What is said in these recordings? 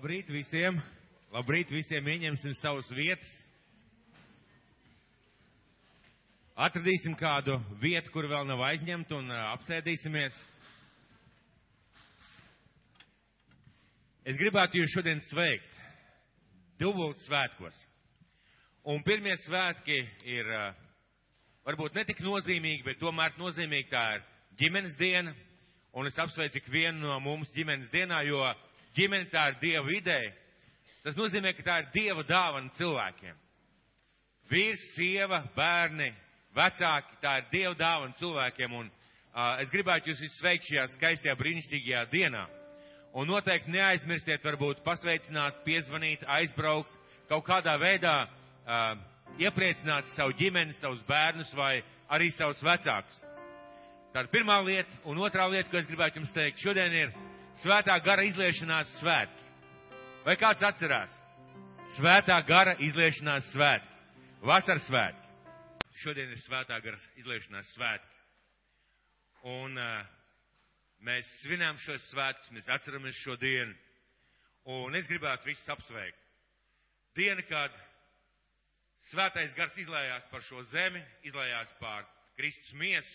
Labrīt visiem! Labrīt visiem! Ieņemsim savas vietas. Atradīsim kādu vietu, kur vēl nav aizņemta un apsēdīsimies. Es gribētu jūs šodien sveikt dubult svētkos. Un pirmie svētki ir varbūt netik nozīmīgi, bet tomēr nozīmīgi tā ir ģimenes diena. Un es apsveicu ikvienu no mums ģimenes dienā, jo ģimene tā ir Dieva ideja. Tas nozīmē, ka tā ir Dieva dāvana cilvēkiem. Vīrs, sieva, bērni, vecāki, tā ir Dieva dāvana cilvēkiem. Un uh, es gribētu jūs visus sveikt šajā skaistajā, brīnišķīgajā dienā. Un noteikti neaizmirstiet varbūt pasveicināt, piezvanīt, aizbraukt, kaut kādā veidā uh, iepriecināt savu ģimeni, savus bērnus vai arī savus vecākus. Tā ir pirmā lieta, un otrā lieta, ko es gribētu jums teikt, šodien ir svētā gara izliešanās svētki. Vai kāds atcerās? Svētā gara izliešanās svētki. Vasaras svētki. Šodien ir svētā gara izliešanās svētki. Un uh, mēs svinām šos svētkus, mēs atceramies šo dienu. Un es gribētu visus apsveikt. Diena, kad svētais gars izlējās par šo zemi, izlējās pār Kristus miesu.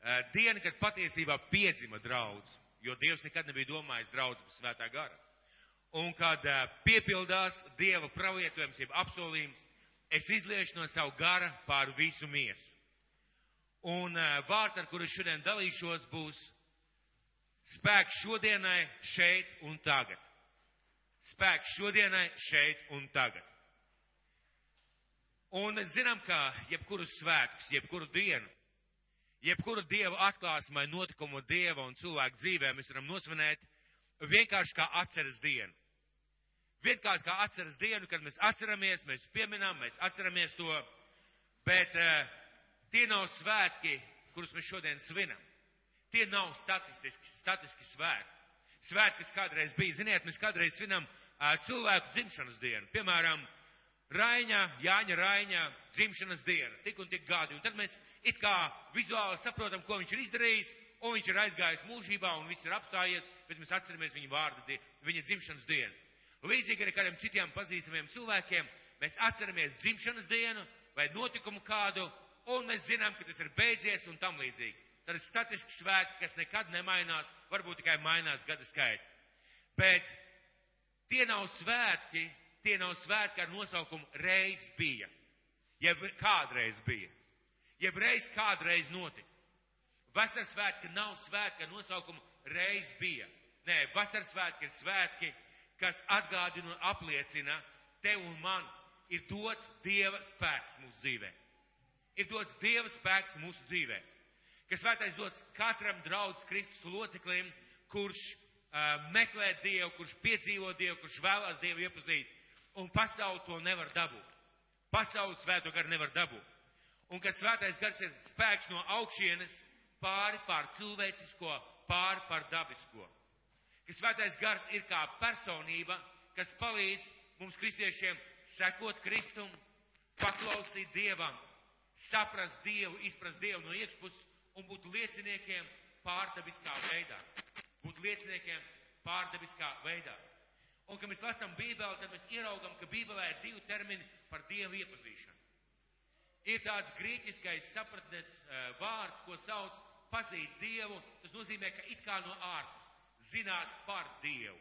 Uh, diena, kad patiesībā piedzima draudz jo Dievs nekad nebija domājis draudz svētā gara. Un kad piepildās Dieva pravietojums, jeb apsolījums, es izliešu no savu gara pār visu miesu. Un vārds, ar kuru šodien dalīšos, būs spēks šodienai, šeit un tagad. Spēks šodienai, šeit un tagad. Un zinām, ka jebkuru svētkus, jebkuru dienu jebkuru dieva atklāsmu vai notikumu dieva un cilvēku dzīvē mēs varam nosvinēt vienkārši kā atceras dienu. Vienkārši kā atceras dienu, kad mēs atceramies, mēs pieminām, mēs atceramies to, bet uh, tie nav svētki, kurus mēs šodien svinam. Tie nav statistiski, statiski svētki. Svētki, kas kādreiz bija, ziniet, mēs kādreiz svinam uh, cilvēku dzimšanas dienu. Piemēram, Raiņa, Jāņa Raiņa dzimšanas diena, tik un tik gadi. Un tad mēs it kā vizuāli saprotam, ko viņš ir izdarījis, un viņš ir aizgājis mūžībā, un viss ir apstājies, bet mēs atceramies viņa vārdu, viņa dzimšanas dienu. Līdzīgi arī kādiem citiem pazīstamiem cilvēkiem, mēs atceramies dzimšanas dienu vai notikumu kādu, un mēs zinām, ka tas ir beidzies un tam līdzīgi. Tad ir statistiski svētki, kas nekad nemainās, varbūt tikai mainās gada skaita. Bet tie nav svētki, tie nav svētki ar nosaukumu reiz bija, jeb kādreiz bija jeb reiz kādreiz notika. Vasaras svētki nav svētki ar nosaukumu reiz bija. Nē, vasaras svētki ir svētki, kas atgādina un apliecina tev un man ir dots Dieva spēks mūsu dzīvē. Ir dots Dieva spēks mūsu dzīvē. Kas svētais dots katram draudz Kristus loceklim, kurš uh, meklē Dievu, kurš piedzīvo Dievu, kurš vēlās Dievu iepazīt. Un pasauli to nevar dabūt. Pasaules svēto garu nevar dabūt un ka svētais gars ir spēks no augšienes pāri pār cilvēcisko, pāri pār dabisko. Ka svētais gars ir kā personība, kas palīdz mums kristiešiem sekot Kristum, paklausīt Dievam, saprast Dievu, izprast Dievu no iekšpuses un būt lieciniekiem pārdabiskā veidā. Būt lieciniekiem pārdabiskā veidā. Un, kad mēs lasām Bībeli, tad mēs ieraugam, ka Bībelē ir divi termini par Dievu iepazīšanu ir tāds grieķiskais sapratnes uh, vārds, ko sauc pazīt Dievu. Tas nozīmē, ka it kā no ārpus zināt par Dievu.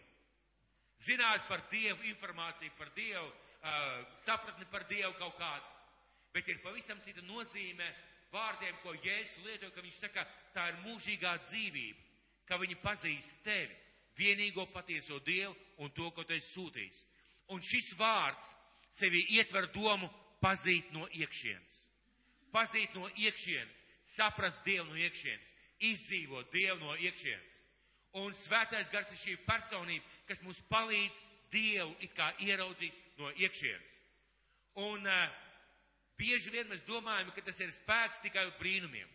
Zināt par Dievu, informāciju par Dievu, uh, sapratni par Dievu kaut kādu. Bet ir pavisam cita nozīme vārdiem, ko Jēzus lieto, ka viņš saka, tā ir mūžīgā dzīvība, ka viņi pazīst tevi, vienīgo patieso Dievu un to, ko tu esi sūtījis. Un šis vārds sevi ietver domu pazīt no iekšienes pazīt no iekšienes, saprast Dievu no iekšienes, izdzīvot Dievu no iekšienes. Un svētais gars ir šī personība, kas mums palīdz Dievu it kā ieraudzīt no iekšienes. Un uh, bieži vien mēs domājam, ka tas ir spēks tikai brīnumiem.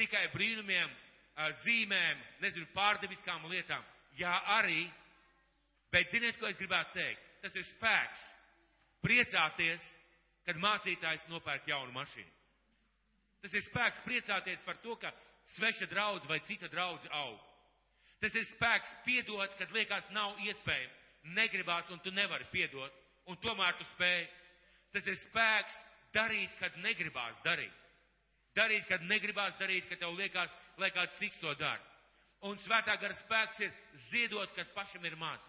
Tikai brīnumiem, uh, zīmēm, nezinu, pārdeviskām lietām. Jā, arī. Bet ziniet, ko es gribētu teikt? Tas ir spēks priecāties, kad mācītājs nopērk jaunu mašīnu. Tas ir spēks priecāties par to, ka sveša draudz vai cita draudz aug. Tas ir spēks piedot, kad liekas nav iespējams. negribās un tu nevari piedot, un tomēr tu spēj. Tas ir spēks darīt, kad negribās darīt. Darīt, kad negribās darīt, kad tev liekas, lai kāds cits to dara. Un svētā gara spēks ir ziedot, kad pašam ir maz.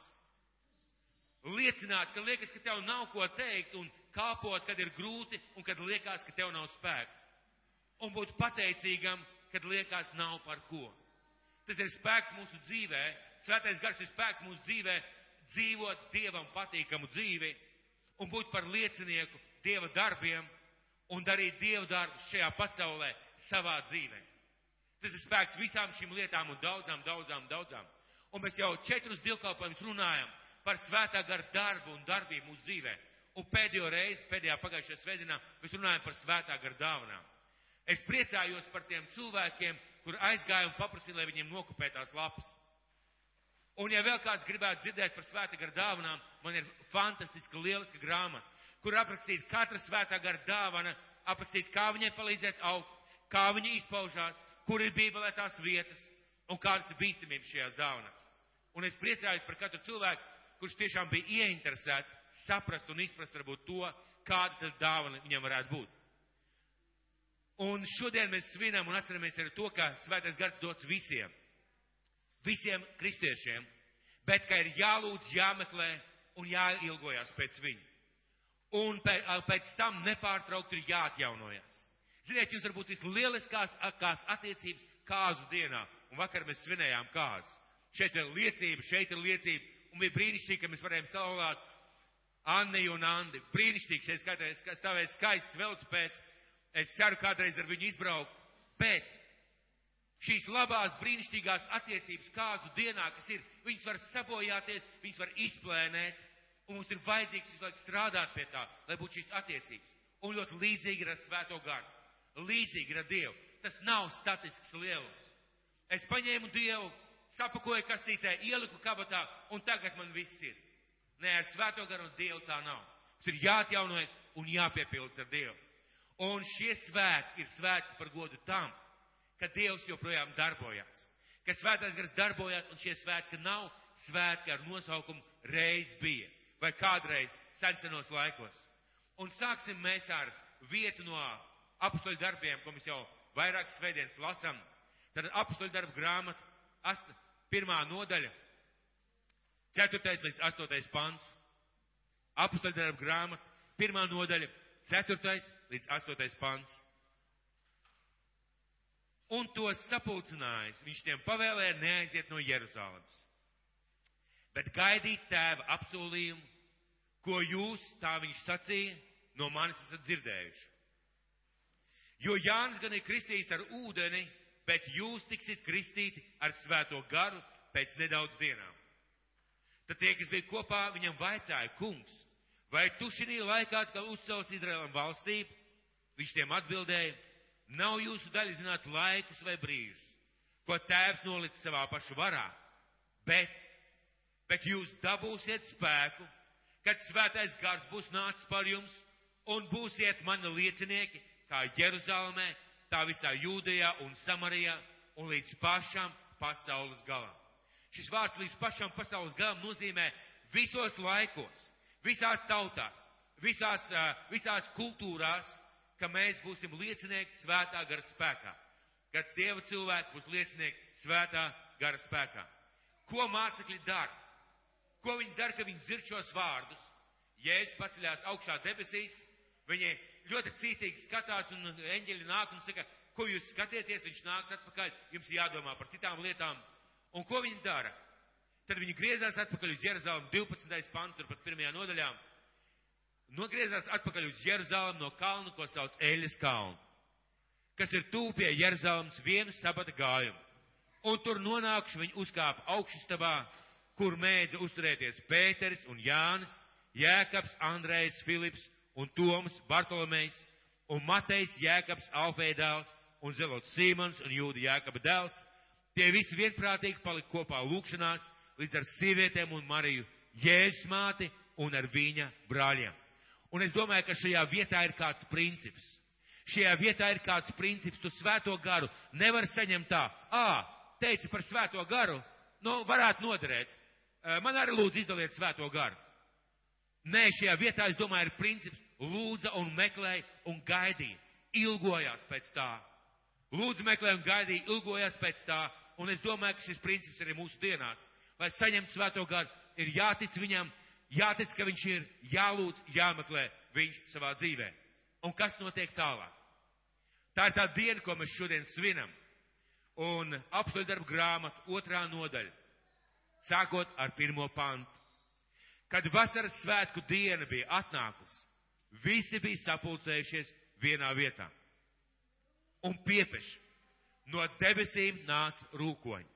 Liecināt, ka liekas, ka tev nav ko teikt, un kāpot, kad ir grūti, un kad liekas, ka tev nav spēka. Un būt pateicīgam, kad liekas, nav par ko. Tas ir spēks mūsu dzīvē. Svētais gars ir spēks mūsu dzīvē, dzīvot Dievam patīkamu dzīvi un būt par liecinieku Dieva darbiem un darīt Dieva darbus šajā pasaulē savā dzīvē. Tas ir spēks visām šīm lietām un daudzām, daudzām, daudzām. Un mēs jau četrus dievkalpojumus runājam par svētā gara darbu un darbību mūsu dzīvē. Un pēdējo reizi, pēdējā pagājušajā svētdienā, mēs runājam par svētā gara dāvanām. Es priecājos par tiem cilvēkiem, kur aizgāja un paprasīja, lai viņiem nokopē tās lapas. Un ja vēl kāds gribētu dzirdēt par svētā gara dāvanām, man ir fantastiska, lieliska grāmata, kur aprakstīts katra svētā gara dāvana, aprakstīts, kā viņai palīdzēt augt, kā viņa izpaužās, kur ir bībelē tās vietas un kādas ir bīstamības šajās dāvanās. Un es priecājos par katru cilvēku, kurš tiešām bija ieinteresēts saprast un izprast varbūt to, kāda tad dāvana viņam varētu būt. Un šodien mēs svinam un atceramies arī to, ka svētais gars dots visiem visiem kristiešiem, bet ka ir jālūdz, jāmeklē un jāilgojas pēc viņa. Un pēc tam nepārtraukti ir jāatjaunojas. Ziniet, jums varbūt vislieliskākās attiecības kāzu dienā, un vakar mēs svinējām kāzu. Šeit ir liecība, šeit ir liecība, un bija brīnišķīgi, ka mēs varējām salvāt Anni un Andi. Brīnišķīgi, šeit stāvēja skaists velospēds. Es ceru kādreiz ar viņu izbraukt, bet šīs labās, brīnišķīgās attiecības kāzu dienā, kas ir, viņas var sabojāties, viņas var izplēnēt, un mums ir vajadzīgs visu laiku strādāt pie tā, lai būtu šīs attiecības. Un ļoti līdzīgi ir ar svēto garu. Līdzīgi ir ar Dievu. Tas nav statisks lielums. Es paņēmu Dievu, sapakoju kastītē, ieliku kabatā, un tagad man viss ir. Nē, ar svēto garu un Dievu tā nav. Mums ir jāatjaunojas un jāpiepildas ar Dievu. Un šie svētki ir svētki par godu tam, ka Dievs joprojām darbojas, ka svētais gars darbojas un šie svētki nav svētki ar nosaukumu reiz bija vai kādreiz sensenos laikos. Un sāksim mēs ar vietu no apstoļu darbiem, ko mēs jau vairākas svētdienas lasam. Tad apstoļu darbu grāmata, ast, pirmā nodaļa, 4. līdz 8. pants. Apstoļu darbu grāmata, pirmā nodaļa, 4. Līdz 8. pants un tos sapulcinājis, viņš tiem pavēlēja neaiziet no Jeruzalemes, bet gaidīt tēva apsolījumu, ko jūs, tā viņš sacīja, no manis esat dzirdējuši. Jo Jānis gan ir kristījis ar ūdeni, bet jūs tiksit kristīti ar svēto garu pēc nedaudz dienām. Tad tie, kas bija kopā, viņam vaicāja, kungs, vai tu šī laikā atkal uzcels Izraēlam valstību? Viņš tiem atbildēja, Nav jūsu daļa zināt laikus vai brīžus, ko tēvs nolicis savā pašu varā, bet, bet jūs dabūsiet spēku, kad svētais gars būs nācis par jums un būsiet mani liecinieki, kā Jeruzalemē, tā visā Jūdejā un Samarijā un līdz pašam pasaules galam. Šis vārds līdz pašam pasaules galam nozīmē visos laikos, visās tautās, visās, visās kultūrās, ka mēs būsim liecinieki svētā gara spēkā. Kad Dieva cilvēki būs liecinieki svētā gara spēkā. Ko mācekļi dara? Ko viņi dara, ka viņi dzird šos vārdus? Jēzus paceļās augšā debesīs, viņi ļoti cītīgi skatās un eņģeļi nāk un saka, ko jūs skatieties, viņš nāks atpakaļ, jums jādomā par citām lietām. Un ko viņi dara? Tad viņi griezās atpakaļ uz Jeruzalem 12. pants, turpat pirmajā nodaļā nogriezās atpakaļ uz Jeruzalem no kalna, ko sauc Eļas kalnu, kas ir tūp pie Jeruzalemes vienu sabata gājumu. Un tur nonākšu viņi uzkāpa augšstabā, kur mēdza uzturēties Pēteris un Jānis, Jēkabs, Andrejs, Filips un Toms, Bartolomejs un Matejs, Jēkabs, Alfēdāls un Zelots Sīmons un Jūda Jēkaba dēls. Tie visi vienprātīgi palika kopā lūkšanās līdz ar sievietēm un Mariju, Jēzus māti un ar viņa brāļiem. Un es domāju, ka šajā vietā ir kāds princips. Šajā vietā ir kāds princips, tu svēto garu nevar saņemt tā. Ā, teici par svēto garu, nu, varētu noderēt. man arī lūdzu izdaliet svēto garu. Nē, šajā vietā, es domāju, ir princips lūdza un meklēja un gaidīja, ilgojās pēc tā. Lūdzu, meklēja un gaidīja, ilgojās pēc tā, un es domāju, ka šis princips arī mūsu dienās. Lai saņemtu svēto garu, ir jātic viņam, jātic, ka viņš ir, jālūdz, jāmeklē viņš savā dzīvē. Un kas notiek tālāk? Tā ir tā diena, ko mēs šodien svinam. Un apstoļu darbu grāmatu otrā nodaļa, sākot ar pirmo pantu. Kad vasaras svētku diena bija atnākusi, visi bija sapulcējušies vienā vietā. Un piepeši no debesīm nāca rūkoņi.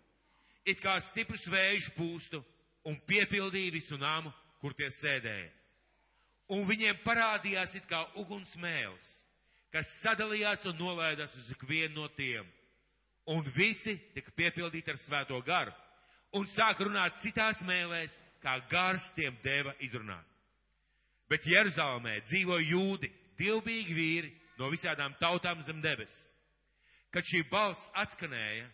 It kā stiprs vējš pūstu un piepildīja visu nāmu, kur tie sēdēja. Un viņiem parādījās it kā uguns mēls, kas sadalījās un nolaidās uz ikvienu no tiem. Un visi tika piepildīti ar svēto garu un sāk runāt citās mēlēs, kā gars tiem deva izrunāt. Bet Jeruzalemē dzīvo jūdi, dievbīgi vīri no visādām tautām zem debes. Kad šī balss atskanēja,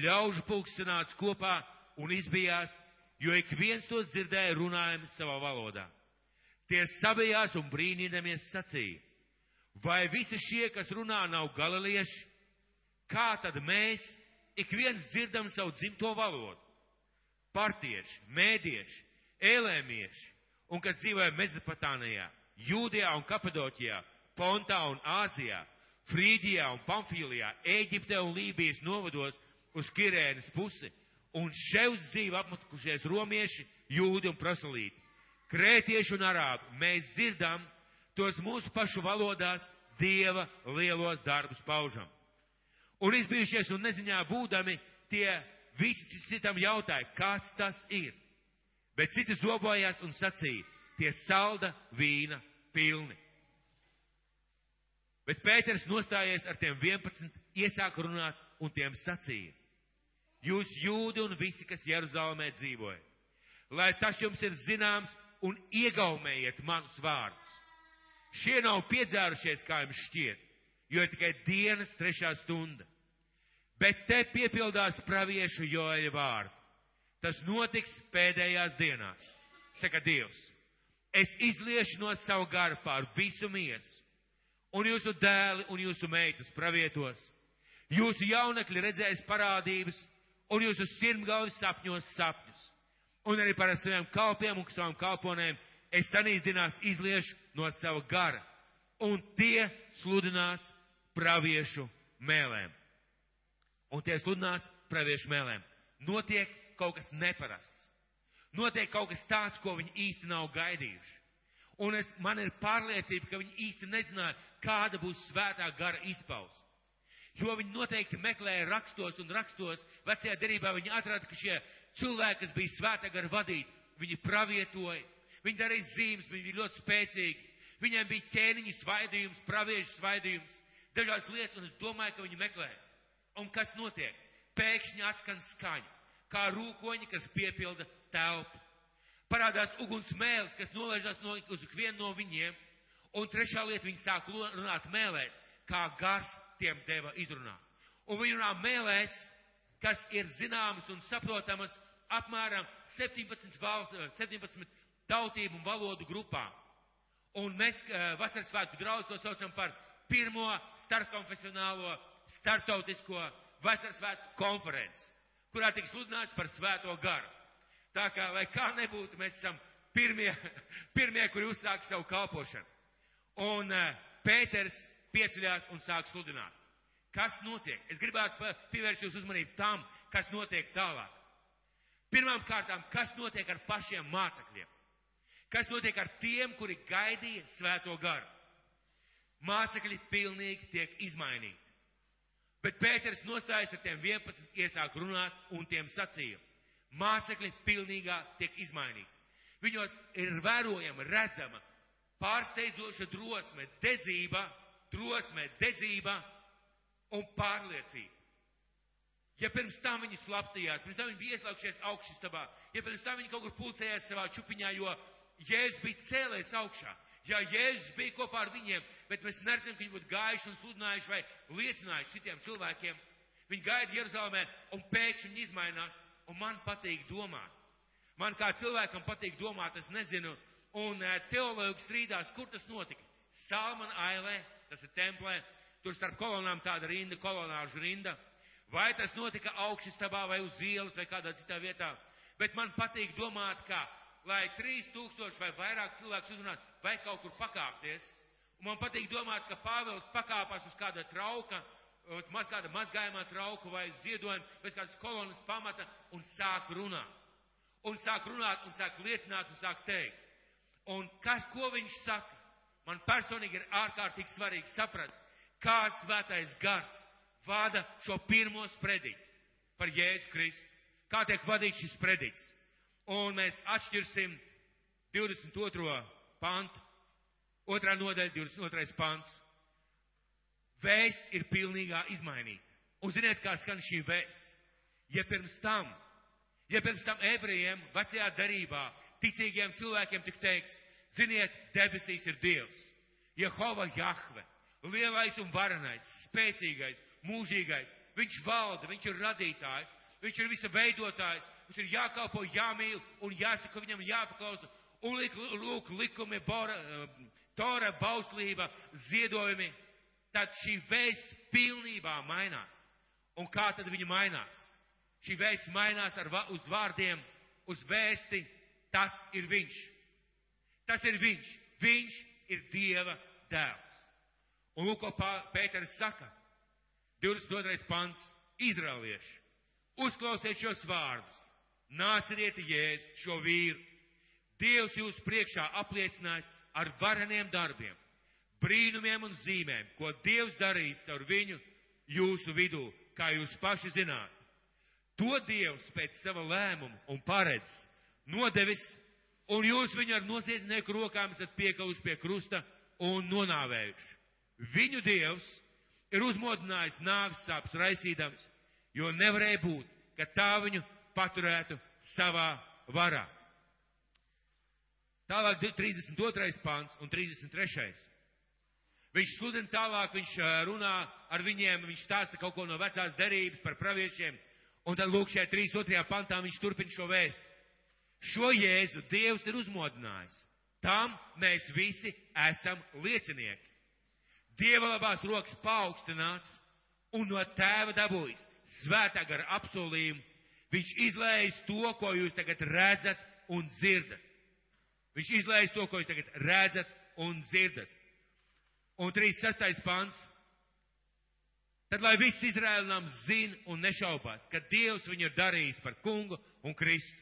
ļaužu pulks sanāca kopā un izbijās, jo ik viens tos dzirdēja runājumu savā valodā. Tie sabijās un brīnīdamies sacīja, vai visi šie, kas runā, nav galilieši? Kā tad mēs, ik viens dzirdam savu dzimto valodu? Partieši, mēdieši, ēlēmieši, un kas dzīvoja Mezopotānijā, Jūdijā un Kapadoķijā, Pontā un Āzijā, Frīģijā un Pamfīlijā, Ēģiptē un Lībijas novados uz Kirēnas pusi, un šeit dzīvo apmetušies romieši, jūdi un proselīti. Krētieši un arābi, mēs dzirdam tos mūsu pašu valodās Dieva lielos darbus paužam. Un izbijušies un neziņā būdami, tie visi citam jautāja, kas tas ir. Bet citi zobojās un sacīja, tie salda vīna pilni. Bet Pēters nostājies ar tiem 11, iesāk runāt un tiem sacīja: Jūs jūdi un visi, kas Jeruzalemē dzīvoja, lai tas jums ir zināms un iegaumējiet manus vārdus. Šie nav piedzērušies, kā jums šķiet, jo ir tikai dienas trešā stunda. Bet te piepildās praviešu joja vārdu. Tas notiks pēdējās dienās, saka Dievs. Es izliešu no savu garu pār visu miesu, un jūsu dēli un jūsu meitas pravietos. Jūsu jaunekļi redzēs parādības, un jūsu sirmgalvis sapņos sapņus. Un arī par saviem kalpiem un savām kalponēm es tanīs dienās izliešu no sava gara, un tie sludinās praviešu mēlēm. Un tie sludinās praviešu mēlēm. Notiek kaut kas neparasts. Notiek kaut kas tāds, ko viņi īsti nav gaidījuši. Un es, man ir pārliecība, ka viņi īsti nezināja, kāda būs svētā gara izpausme. Jo viņi noteikti meklēja rakstos un rakstos, vecajā derībā viņi atrada, ka šie cilvēki, kas bija svētā gara vadīti, viņi pravietoja, viņi darīja zīmes, viņi bija ļoti spēcīgi, viņiem bija ķēniņu svaidījums, praviešu svaidījums, dažādas lietas, un es domāju, ka viņi meklēja. Un kas notiek? Pēkšņi atskan skaņa kā rūkoņi, kas piepilda telpu. Parādās uguns mēls, kas nolaižās no, uz ikvienu no viņiem, un trešā lieta viņi sāk runāt mēlēs, kā gars tiem deva izrunāt. Un viņi runā mēlēs, kas ir zināmas un saprotamas apmēram 17, valst, 17 tautību un valodu grupām. Un mēs vasaras svētku draudz to saucam par pirmo starpkonfesionālo starptautisko vasaras svētku konferenci kurā tiks sludināts par svēto garu. Tā kā, lai kā nebūtu, mēs esam pirmie, pirmie kuri uzsāk savu kalpošanu. Un uh, Pēters pieceļās un sāk sludināt. Kas notiek? Es gribētu pievērst jūsu uzmanību tam, kas notiek tālāk. Pirmām kārtām, kas notiek ar pašiem mācekļiem? Kas notiek ar tiem, kuri gaidīja svēto garu? Mācekļi pilnīgi tiek izmainīti. Bet Pēters nostājas ar tiem 11, iesāk runāt un tiem sacīja. Mācekļi pilnīgā tiek izmainīti. Viņos ir vērojama, redzama, pārsteidzoša drosme, dedzība, drosme, dedzība un pārliecība. Ja pirms tam viņi slaptījās, pirms tam viņi bija ieslēgšies augšstabā, ja pirms tam viņi kaut kur pulcējās savā čupiņā, jo Jēzus bija cēlējis augšā, Ja Jēzus bija kopā ar viņiem, bet mēs neredzam, ka viņi būtu gājuši un sludinājuši vai liecinājuši citiem cilvēkiem. Viņi gaida Jeruzalemē un pēkšņi izmainās, un man patīk domāt. Man kā cilvēkam patīk domāt, es nezinu, un eh, teologi strīdās, kur tas notika. Salmana ailē, tas ir templē, tur starp kolonām tāda rinda, kolonāžu rinda. Vai tas notika augšstabā vai uz ielas vai kādā citā vietā. Bet man patīk domāt, ka, lai 3000 vai vairāk cilvēku uzrunātu, vai kaut kur pakāpties. Un man patīk domāt, ka Pāvils pakāpās uz kāda trauka, uz maz kāda mazgājumā trauka vai ziedojuma, bez kādas kolonas pamata un sāk runāt. Un sāk runāt, un sāk liecināt, un sāk teikt. Un kas, ko viņš saka? Man personīgi ir ārkārtīgi svarīgi saprast, kā svētais gars vada šo pirmo sprediķu par Jēzu Kristu. Kā tiek vadīts šis sprediķis. Un mēs atšķirsim 22. pantu, otrā nodaļa, 22. pants. Vēsts ir pilnīgā izmainīta. Un ziniet, kā skan šī vēsts? Ja pirms tam, ja pirms tam ebrejiem vecajā darībā ticīgiem cilvēkiem tik teikts, ziniet, debesīs ir Dievs. Jehova Jahve, lielais un varenais, spēcīgais, mūžīgais. Viņš valda, viņš ir radītājs, viņš ir visa veidotājs, mums ir jākalpo, jāmīl un jāsaka viņam jāpaklausa. Un lūk, likumi, bora, tora, bauslība, ziedojumi. Tad šī vēsts pilnībā mainās. Un kā tad viņa mainās? Šī vēsts mainās ar, uz vārdiem, uz vēsti. Tas ir viņš. Tas ir viņš. Viņš ir Dieva dēls. Un lūk, ko Pēters saka. 22. pants. Izraelieši. Uzklausiet šos vārdus. Nāciet Jēzu šo vīru. Dievs jūs priekšā apliecinājis ar vareniem darbiem, brīnumiem un zīmēm, ko Dievs darīs caur viņu jūsu vidū, kā jūs paši zināt. To Dievs pēc sava lēmuma un paredz nodevis, un jūs viņu ar noziedznieku rokām esat piekauši pie krusta un nonāvējuši. Viņu Dievs ir uzmodinājis nāvis sāpes raisīdams, jo nevarēja būt, ka tā viņu paturētu savā varā. Tālāk 32. pāns un 33. Viņš sludina tālāk, viņš runā ar viņiem, viņš stāsta kaut ko no vecās derības par praviešiem, un tad lūk šajā 32. pantā viņš turpina šo vēstu. Šo Jēzu Dievs ir uzmodinājis. Tam mēs visi esam liecinieki. Dieva labās rokas paaugstināts un no tēva dabūjis svētā gara apsolījumu. Viņš izlējas to, ko jūs tagad redzat un dzirdat. Viņš izlējas to, ko jūs tagad redzat un dzirdat. Un 36. pants. Tad, lai viss Izraēlam zina un nešaubās, ka Dievs viņu ir darījis par kungu un Kristu.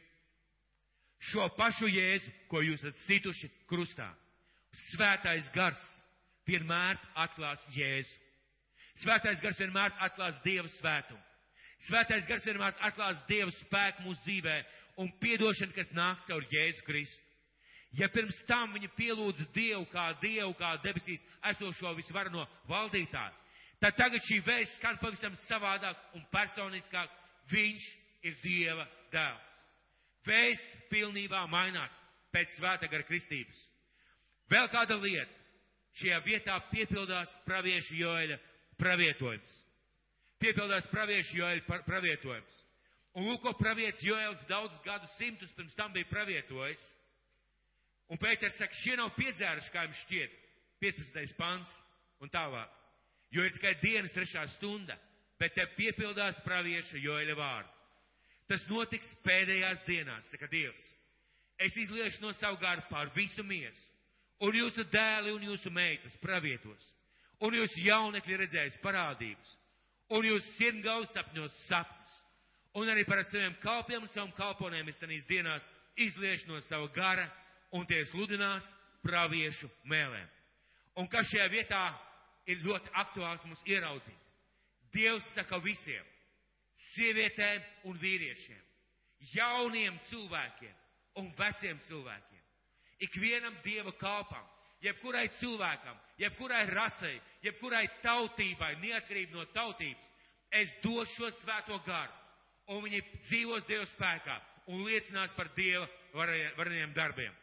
Šo pašu jēzu, ko jūs esat situši krustā. Svētais gars vienmēr atklās Jēzu. Svētais gars vienmēr atklās Dieva svētumu. Svētais gars vienmēr atklās Dieva spēku mūsu dzīvē un piedošanu, kas nāk caur Jēzu Kristu. Ja pirms tam viņa pielūdza Dievu kā Dievu, kā debesīs esošo visvarno valdītāju, tad tagad šī vēsts skan pavisam savādāk un personiskāk. Viņš ir Dieva dēls. Vēsts pilnībā mainās pēc svēta gara kristības. Vēl kāda lieta. Šajā vietā piepildās praviešu Joeļa pravietojums piepildās praviešu Joēļa pravietojums. Un lūk, ko pravietis Joēls daudz gadu simtus pirms tam bija pravietojis. Un Pēters saka, šie nav piedzēruši, kā jums šķiet, 15. pants un tālāk. Jo ir tikai dienas trešā stunda, bet te piepildās pravieša Joēļa vārdu. Tas notiks pēdējās dienās, saka Dievs. Es izliešu no savu garu pār visu miesu, un jūsu dēli un jūsu meitas pravietos, un jūsu jaunekļi redzēs parādības, un jūs sirmgaus sapņos sapņus. Un arī par saviem kalpiem un saviem kalponiem es tenīs dienās izliešu no sava gara, un tie sludinās praviešu mēlēm. Un kas šajā vietā ir ļoti aktuāls mums ieraudzīt? Dievs saka visiem, sievietēm un vīriešiem, jauniem cilvēkiem un veciem cilvēkiem, ikvienam Dieva kalpam, jebkurai cilvēkam, jebkurai rasei, jebkurai tautībai, neatkarīgi no tautības, es došu šo svēto garu, un viņi dzīvos Dieva spēkā un liecinās par Dieva vareniem darbiem.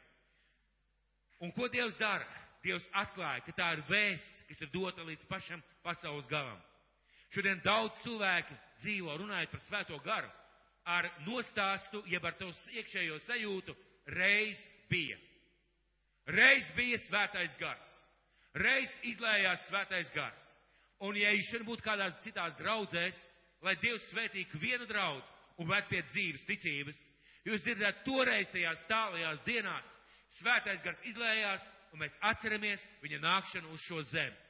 Un ko Dievs dara? Dievs atklāja, ka tā ir vēsts, kas ir dota līdz pašam pasaules galam. Šodien daudz cilvēki dzīvo runājot par svēto garu, ar nostāstu, jeb ar to iekšējo sajūtu, reiz bija. Reiz bija svētais gars. Reiz izlējās svētais gars. Un ja viņš šodien būtu kādās citās draudzēs, lai Dievs svētītu vienu draudz un vērt pie dzīves ticības, jūs dzirdētu toreiz tajās tālajās dienās, svētais gars izlējās, un mēs atceramies viņa nākšanu uz šo zemi.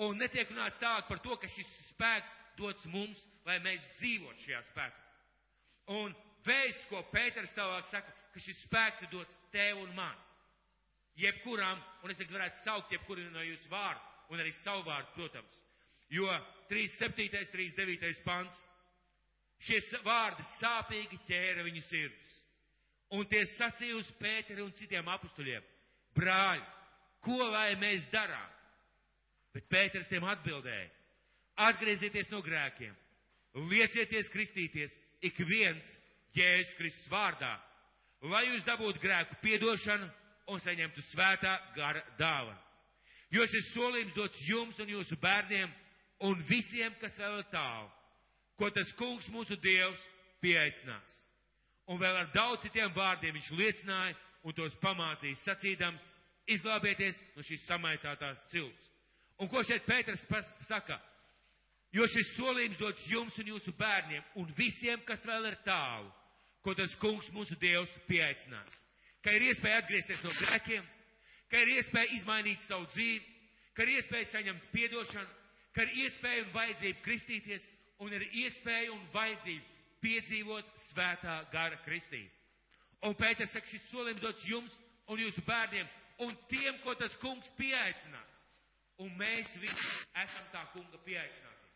Un netiek runāts tālāk par to, ka šis spēks dots mums, lai mēs dzīvotu šajā spēkā. Un vēsts, ko Pēters tālāk saka, ka šis spēks ir dots tev un man. Jebkuram, un es tagad varētu saukt jebkuru no jūsu vārdu, un arī savu vārdu, protams. Jo 37. 39. pants, šie vārdi sāpīgi ķēra viņu sirds. Un tie sacīja uz Pēteri un citiem apustuļiem, brāļi, ko lai mēs darām? Bet Pēters tiem atbildēja, atgriezieties no grēkiem, liecieties kristīties, ik viens Jēzus Kristus vārdā, lai jūs dabūtu grēku piedošanu un saņemtu svētā gara dāvanu. Jo šis solījums dots jums un jūsu bērniem un visiem, kas vēl tālu, ko tas kungs mūsu dievs pieaicinās. Un vēl ar daudz citiem vārdiem viņš liecināja un tos pamācīja sacīdams, izglābieties no šīs samaitātās cilts. Un ko šeit Pēters saka? Jo šis solījums dots jums un jūsu bērniem un visiem, kas vēl ir tālu, ko tas kungs mūsu dievs pieaicinās. Ka ir iespēja atgriezties no grēkiem, ka ir iespēja izmainīt savu dzīvi, ka ir iespēja saņemt piedošanu, ka ir iespēja un vajadzība kristīties un ir iespēja un vajadzība piedzīvot svētā gara kristību. Un Pēters saka, šis solījums dots jums un jūsu bērniem un tiem, ko tas kungs pieaicinās. Un mēs visi esam tā kunga pieaicināti.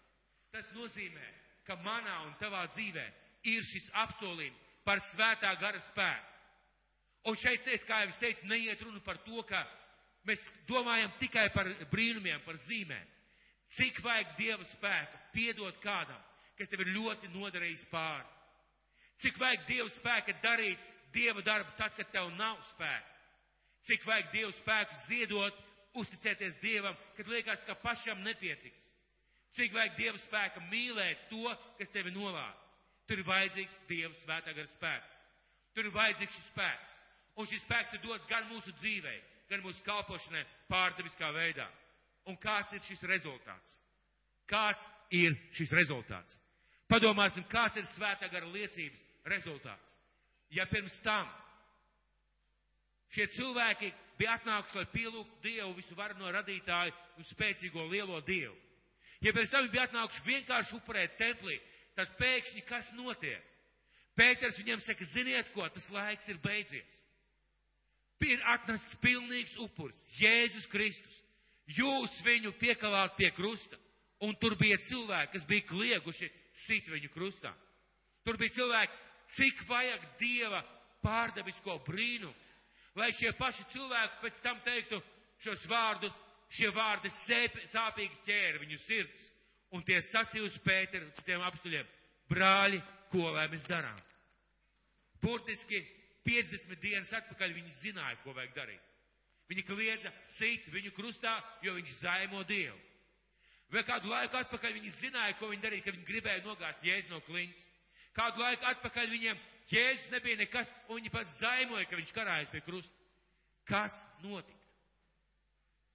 Tas nozīmē, ka manā un tavā dzīvē ir šis apsolījums par svētā gara spēku. Un šeit, es, kā jau es teicu, neiet runa par to, ka mēs domājam tikai par brīnumiem, par zīmēm. Cik vajag Dieva spēka piedot kādam, kas tev ir ļoti nodarījis pāri? Cik vajag Dieva spēka darīt Dieva darbu tad, kad tev nav spēka? Cik vajag Dieva spēku ziedot, uzticēties Dievam, kad liekas, ka pašam nepietiks? Cik vajag Dieva spēka mīlēt to, kas tevi novāc? Tur ir vajadzīgs Dieva svētā gara spēks. Tur ir vajadzīgs šis spēks. Un šis spēks ir dots gan mūsu dzīvē, gan mūsu kalpošanai pārdabiskā veidā. Un kāds ir šis rezultāts? Kāds ir šis rezultāts? Padomāsim, kāds ir svētā gara liecības rezultāts. Ja pirms tam šie cilvēki bija atnākuši, lai pielūgtu Dievu visu varu no radītāju un spēcīgo lielo Dievu. Ja pēc tam bija atnākuši vienkārši upurēt templī, tad pēkšņi kas notiek? Pēters viņam saka, ziniet ko, tas laiks ir beidzies. Ir atnests pilnīgs upuris, Jēzus Kristus. Jūs viņu piekalāt pie krusta, un tur bija cilvēki, kas bija klieguši sit viņu krustā. Tur bija cilvēki, cik vajag Dieva pārdabisko brīnumu, lai šie paši cilvēki pēc tam teiktu šos vārdus, šie vārdi sēp, sāpīgi ķēra viņu sirds, un tie sacīja uz Pēteru, uz tiem apstuļiem, brāļi, ko lai mēs darām? Burtiski 50 dienas atpakaļ viņi zināja, ko vajag darīt. Viņi kliedza sit viņu krustā, jo viņš zaimo Dievu. Vai kādu laiku atpakaļ viņi zināja, ko viņi darīja, ka viņi gribēja nogāzt jēzu no kliņas. Kādu laiku atpakaļ viņiem jēzus nebija nekas, un viņi pats zaimoja, ka viņš karājas pie krusta. Kas notika?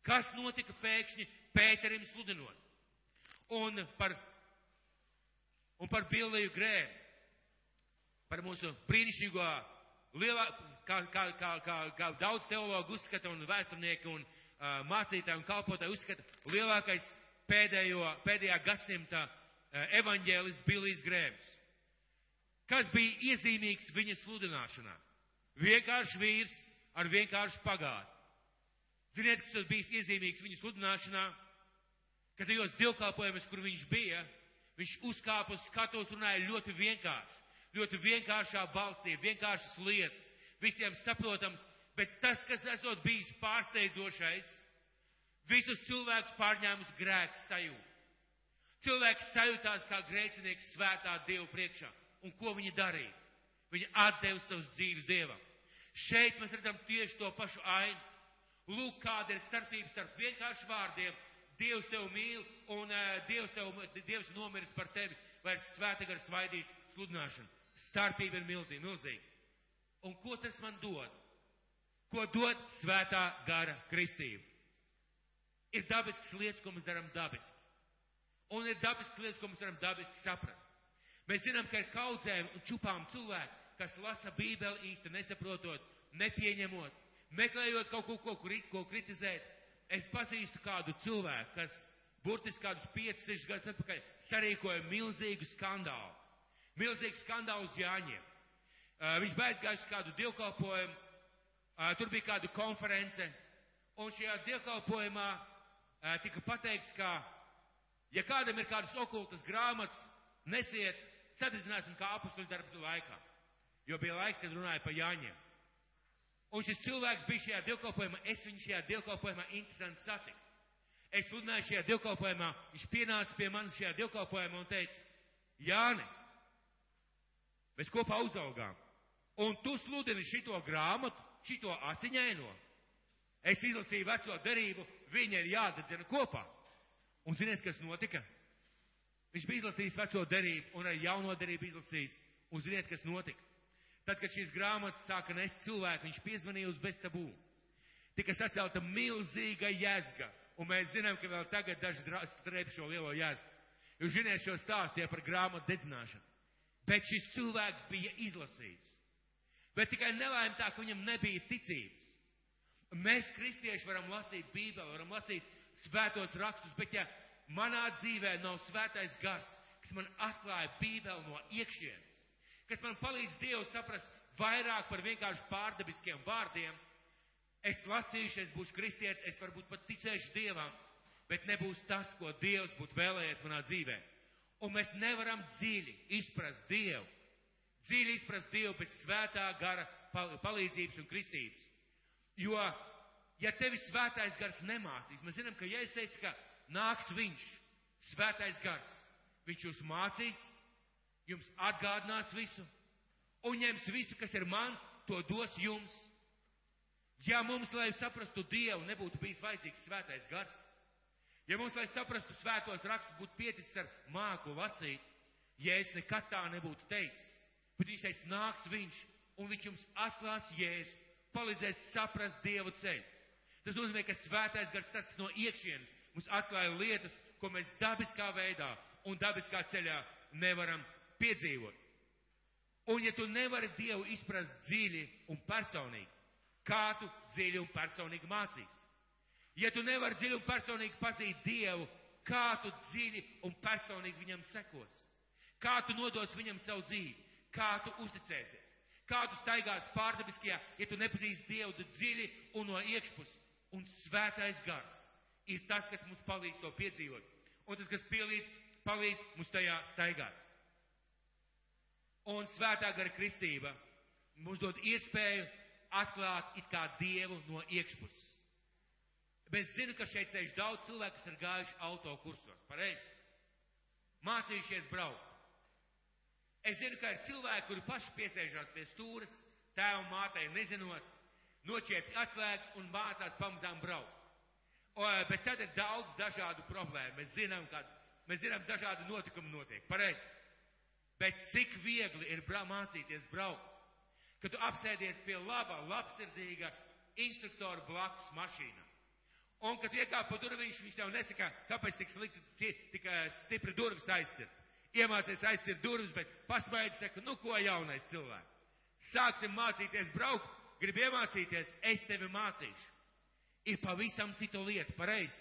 Kas notika pēkšņi Pēterim sludinot? Un par, un par Billiju Grēnu, par mūsu brīnišķīgo lielā, kā, kā, kā, kā, kā daudz teologu uzskata un vēsturnieki un uh, mācītāji un kalpotāji uzskata, lielākais pēdējo, pēdējā gadsimta uh, evaņģēlis Bilijs Grēms. Kas bija iezīmīgs viņa sludināšanā? Vienkārši vīrs ar vienkāršu pagātni. Ziniet, kas tas bija iezīmīgs viņa sludināšanā? Kad tajos divkalpojumus, kur viņš bija, viņš uzkāpa uz skatos, runāja ļoti vienkārši ļoti vienkāršā balsī, vienkāršas lietas, visiem saprotams, bet tas, kas esot bijis pārsteidzošais, visus cilvēkus pārņēmus grēks sajūta. Cilvēks sajūtās kā grēcinieks svētā Dievu priekšā. Un ko viņi darīja? Viņi atdeva savus dzīves Dievam. Šeit mēs redzam tieši to pašu ainu. Lūk, kāda ir starpība starp vienkāršu vārdiem. Dievs tevi mīl un uh, Dievs, tev, Dievs nomiris par tevi, vai svēta gar svaidīt sludināšanu. Starpība ir milzīga, milzīga. Un ko tas man dod? Ko dod svētā gara kristība? Ir dabisks lietas, ko mēs darām dabiski. Un ir dabisks lietas, ko mēs varam dabiski saprast. Mēs zinām, ka ir kaudzēm un čupām cilvēki, kas lasa Bībeli īsti nesaprotot, nepieņemot, meklējot kaut ko, ko, ko kritizēt. Es pazīstu kādu cilvēku, kas burtiski kādus 5-6 gadus atpakaļ sarīkoja milzīgu skandālu. Milzīgu skandālu uz Jāņiem. Uh, viņš beidz gājuši kādu dievkalpojumu, uh, tur bija kāda konference, un šajā dievkalpojumā uh, tika pateikts, ka, ja kādam ir kādas okultas grāmatas, nesiet, sadedzināsim kā apustuļu darbu laikā. Jo bija laiks, kad runāja par Jāņiem. Un šis cilvēks bija šajā dievkalpojumā, es viņu šajā dievkalpojumā interesanti satiku. Es sludināju šajā dievkalpojumā, viņš pienāca pie manis šajā dievkalpojumā un teica, Jāni, mēs kopā uzaugām, un tu sludini šito grāmatu, šito asiņaino. Es izlasīju veco derību, viņa ir jādedzina kopā. Un ziniet, kas notika? Viņš bija izlasījis veco derību un arī jauno derību izlasījis. Un ziniet, kas notika? Tad, kad šīs grāmatas sāka nest cilvēku, viņš piezvanīja uz bestabū. Tika sacelta milzīga jēzga, un mēs zinām, ka vēl tagad daži strēp šo lielo jēzgu. Jūs ziniet šo stāstu par grāmatu dedzināšanu. Bet šis cilvēks bija izlasīts. Bet tikai nelaim tā, ka viņam nebija ticības. Mēs, kristieši, varam lasīt Bībeli, varam lasīt svētos rakstus, bet ja manā dzīvē nav svētais gars, kas man atklāja Bībeli no iekšienes, kas man palīdz Dievu saprast vairāk par vienkārši pārdabiskiem vārdiem, es lasīšu, es būšu kristietis, es varbūt pat ticēšu Dievam, bet nebūs tas, ko Dievs būtu vēlējies manā dzīvē. Un mēs nevaram dziļi izprast Dievu, dziļi izprast Dievu bez svētā gara palīdzības un kristības. Jo, ja tevi svētais gars nemācīs, mēs zinām, ka ja es teicu, ka nāks viņš, svētais gars, viņš jūs mācīs, jums atgādinās visu un ņems visu, kas ir mans, to dos jums. Ja mums, lai saprastu Dievu, nebūtu bijis vajadzīgs svētais gars, ja mums, lai saprastu svētos rakstus, būtu pieticis ar māku lasīt, ja es nekad tā nebūtu teicis, bet viņš teica, nāks viņš, un viņš jums atklās jēzu, palīdzēs saprast Dievu ceļu. Tas nozīmē, ka svētais gars tas, kas no iekšienes mums atklāja lietas, ko mēs dabiskā veidā un dabiskā ceļā nevaram piedzīvot. Un ja tu nevari Dievu izprast dziļi un personīgi, kā tu dziļi un personīgi mācīs? Ja tu nevari dziļi un personīgi pazīt Dievu, kā tu dziļi un personīgi viņam sekos? Kā tu nodos viņam savu dzīvi? Kā tu uzticēsies? Kā tu staigās pārdabiskajā, ja tu nepazīsti Dievu tu dziļi un no iekšpus? Un svētais gars ir tas, kas mums palīdz to piedzīvot. Un tas, kas pielīdz, palīdz mums tajā staigāt. Un svētā gara kristība mums dod iespēju atklāt it kā Dievu no iekšpuses. Bet es zinu, ka šeit sēž daudz cilvēku, kas ir gājuši auto kursos, pareizi? Mācījušies braukt. Es zinu, ka ir cilvēki, kuri paši piesēžās pie stūras, tēvam mātei nezinot, noķēpi atslēgas un mācās pamazām braukt. O, bet tad ir daudz dažādu problēmu. Mēs zinām, ka mēs zinām, dažādi notikumi notiek. Pareizi. Bet cik viegli ir bra mācīties braukt, kad tu apsēdies pie laba, labsirdīga instruktora blakus mašīnā. Un, kad iekāp pa durvīšu, viņš tev nesaka, kāpēc tik slikti, tik stipri durvis aizcirt. Iemācies aizcirt durvis, bet pasmaidzi saka, nu ko jaunais cilvēks. Sāksim mācīties braukt, gribi iemācīties, es tevi mācīšu. Ir pavisam cita lieta, pareizi.